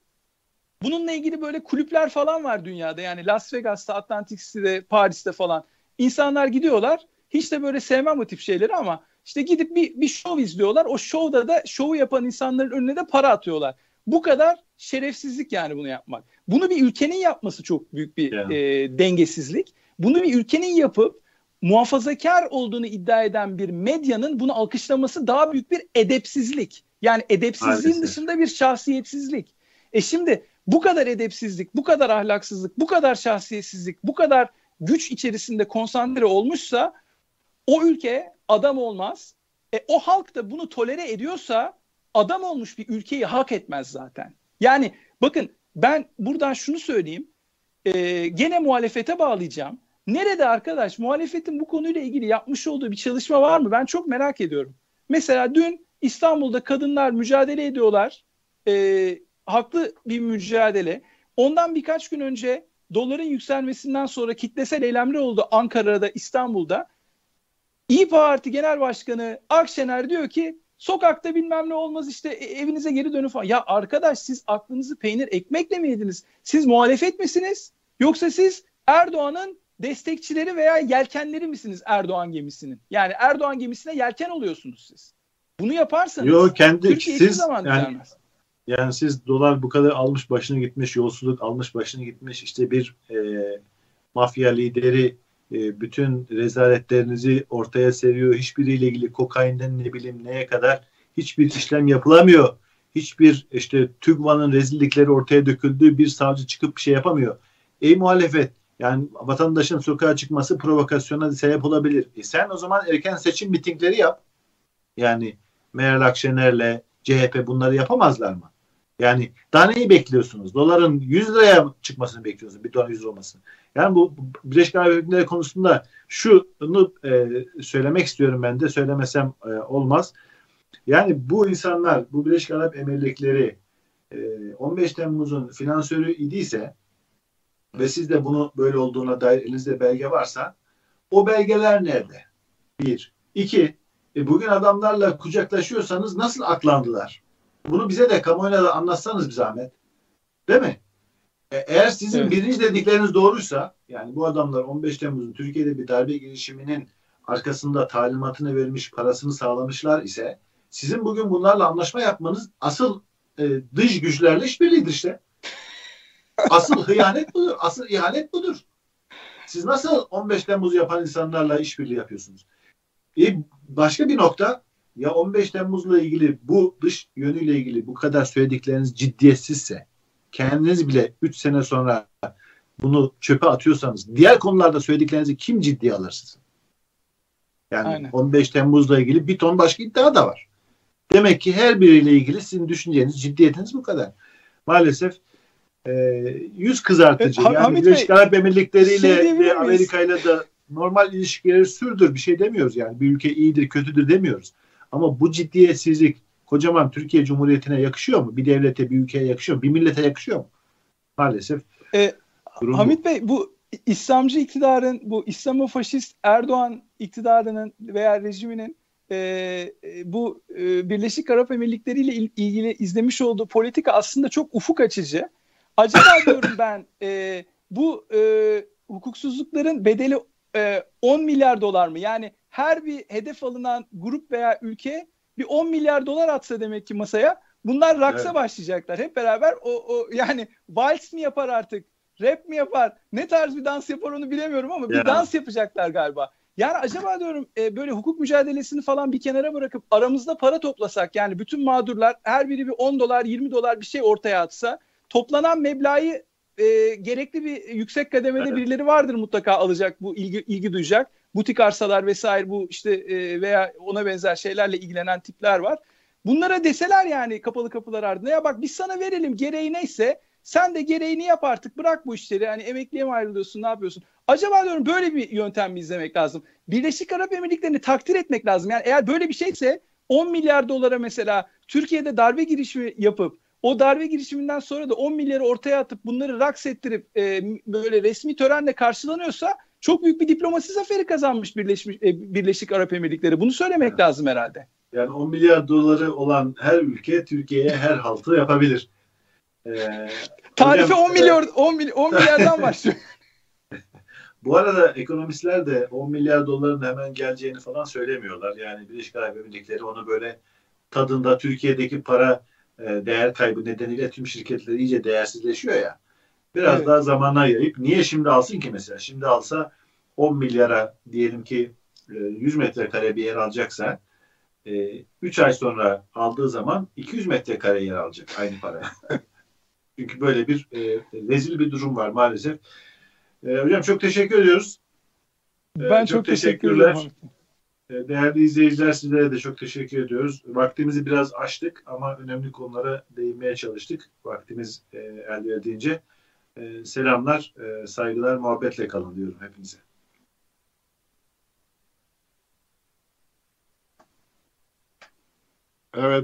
Bununla ilgili böyle kulüpler falan var dünyada. Yani Las Vegas'ta, Atlantic City'de, Paris'te falan. İnsanlar gidiyorlar. Hiç de böyle sevmem o tip şeyleri ama işte gidip bir, bir şov izliyorlar. O şovda da şovu yapan insanların önüne de para atıyorlar. Bu kadar şerefsizlik yani bunu yapmak. Bunu bir ülkenin yapması çok büyük bir yani. e, dengesizlik. Bunu bir ülkenin yapıp muhafazakar olduğunu iddia eden bir medyanın bunu alkışlaması daha büyük bir edepsizlik. Yani edepsizliğin Maalesef. dışında bir şahsiyetsizlik. E şimdi bu kadar edepsizlik, bu kadar ahlaksızlık, bu kadar şahsiyetsizlik, bu kadar güç içerisinde konsantre olmuşsa o ülke adam olmaz. E, o halk da bunu tolere ediyorsa adam olmuş bir ülkeyi hak etmez zaten. Yani bakın ben buradan şunu söyleyeyim. E, gene muhalefete bağlayacağım. Nerede arkadaş muhalefetin bu konuyla ilgili yapmış olduğu bir çalışma var mı? Ben çok merak ediyorum. Mesela dün İstanbul'da kadınlar mücadele ediyorlar. E, haklı bir mücadele. Ondan birkaç gün önce doların yükselmesinden sonra kitlesel eylemler oldu Ankara'da, İstanbul'da. İyi Parti Genel Başkanı Akşener diyor ki sokakta bilmem ne olmaz işte e, evinize geri dönün falan. Ya arkadaş siz aklınızı peynir ekmekle mi yediniz? Siz muhalefet misiniz? Yoksa siz Erdoğan'ın destekçileri veya yelkenleri misiniz Erdoğan gemisinin? Yani Erdoğan gemisine yelken oluyorsunuz siz. Bunu yaparsanız Yo, kendi, Türkiye siz, zaman yani, düzelmez. Yani siz dolar bu kadar almış başını gitmiş, yolsuzluk almış başını gitmiş, işte bir e, mafya lideri e, bütün rezaletlerinizi ortaya seriyor. Hiçbiriyle ilgili kokainden ne bileyim neye kadar hiçbir işlem yapılamıyor. Hiçbir işte TÜGVA'nın rezillikleri ortaya döküldüğü bir savcı çıkıp bir şey yapamıyor. Ey muhalefet yani vatandaşın sokağa çıkması provokasyona sebep olabilir. E sen o zaman erken seçim mitingleri yap. Yani Meral Akşener'le CHP bunları yapamazlar mı? Yani daha neyi bekliyorsunuz? Doların 100 liraya çıkmasını bekliyorsunuz. Bir dolar 100 olmasını. Yani bu Birleşik Arap Emirlikleri konusunda şunu e, söylemek istiyorum ben de söylemesem e, olmaz. Yani bu insanlar bu Birleşik Arap Emirlikleri e, 15 Temmuz'un finansörü idiyse ve siz de bunu böyle olduğuna dair elinizde belge varsa o belgeler nerede? Bir. İki. E, bugün adamlarla kucaklaşıyorsanız nasıl aklandılar? Bunu bize de kamuoyuna da anlatsanız bir zahmet. Değil mi? E, eğer sizin evet. birinci dedikleriniz doğruysa yani bu adamlar 15 Temmuz'un Türkiye'de bir darbe girişiminin arkasında talimatını vermiş, parasını sağlamışlar ise sizin bugün bunlarla anlaşma yapmanız asıl e, dış güçlerle işbirliğidir işte. Asıl hıyanet budur. Asıl ihanet budur. Siz nasıl 15 Temmuz yapan insanlarla işbirliği yapıyorsunuz? E, başka bir nokta ya 15 Temmuz'la ilgili bu dış yönüyle ilgili bu kadar söyledikleriniz ciddiyetsizse kendiniz bile 3 sene sonra bunu çöpe atıyorsanız diğer konularda söylediklerinizi kim ciddiye alır sizin? Yani Aynen. 15 Temmuz'la ilgili bir ton başka iddia da var. Demek ki her biriyle ilgili sizin düşünceniz, ciddiyetiniz bu kadar. Maalesef e, yüz kızartıcı. Evet, yani Birleşik Arap Emirlikleri ile şey Amerika ile de normal ilişkileri sürdür. Bir şey demiyoruz yani. Bir ülke iyidir, kötüdür demiyoruz. Ama bu ciddiyetsizlik kocaman Türkiye Cumhuriyeti'ne yakışıyor mu? Bir devlete, bir ülkeye yakışıyor mu? Bir millete yakışıyor mu? Maalesef. E, Hamit bu. Bey bu İslamcı iktidarın, bu İslamofaşist Erdoğan iktidarının veya rejiminin e, e, bu e, Birleşik Arap Emirlikleri ile ilgili izlemiş olduğu politika aslında çok ufuk açıcı. Acaba diyorum ben e, bu e, hukuksuzlukların bedeli e, 10 milyar dolar mı? Yani her bir hedef alınan grup veya ülke bir 10 milyar dolar atsa demek ki masaya bunlar raksa evet. başlayacaklar. Hep beraber o, o yani vals mi yapar artık? Rap mi yapar? Ne tarz bir dans yapar onu bilemiyorum ama bir dans yapacaklar galiba. Yani acaba diyorum e, böyle hukuk mücadelesini falan bir kenara bırakıp aramızda para toplasak yani bütün mağdurlar her biri bir 10 dolar 20 dolar bir şey ortaya atsa toplanan meblağı e, gerekli bir yüksek kademede evet. birileri vardır mutlaka alacak bu ilgi, ilgi duyacak. Butik arsalar vesaire bu işte e, veya ona benzer şeylerle ilgilenen tipler var. Bunlara deseler yani kapalı kapılar ardında ya bak biz sana verelim gereği neyse sen de gereğini yap artık bırak bu işleri. Hani emekliye mi ayrılıyorsun ne yapıyorsun? Acaba diyorum böyle bir yöntem mi izlemek lazım? Birleşik Arap Emirlikleri'ni takdir etmek lazım. Yani eğer böyle bir şeyse 10 milyar dolara mesela Türkiye'de darbe girişimi yapıp o darbe girişiminden sonra da 10 milyarı ortaya atıp bunları raks ettirip e, böyle resmi törenle karşılanıyorsa çok büyük bir diplomasi zaferi kazanmış Birleşmiş, e, Birleşik Arap Emirlikleri. Bunu söylemek evet. lazım herhalde. Yani 10 milyar doları olan her ülke Türkiye'ye her haltı yapabilir. Ee, Tarifi hocam, 10 milyar 10, mily 10 milyardan başlıyor. Bu arada ekonomistler de 10 milyar doların hemen geleceğini falan söylemiyorlar. Yani Birleşik Arap Emirlikleri onu böyle tadında Türkiye'deki para e, değer kaybı nedeniyle tüm şirketler iyice değersizleşiyor ya. Biraz evet. daha zamana yayıp niye şimdi alsın ki mesela? Şimdi alsa 10 milyara diyelim ki 100 e, metrekare bir yer alacaksa 3 e, ay sonra aldığı zaman 200 metrekare yer alacak aynı paraya. Çünkü böyle bir e, rezil bir durum var maalesef. Hocam çok teşekkür ediyoruz. Ben çok, çok teşekkürler. Teşekkür Değerli izleyiciler sizlere de çok teşekkür ediyoruz. Vaktimizi biraz açtık ama önemli konulara değinmeye çalıştık. Vaktimiz el verdiğince. E, selamlar, e, saygılar, muhabbetle kalın diyorum hepinize. Evet.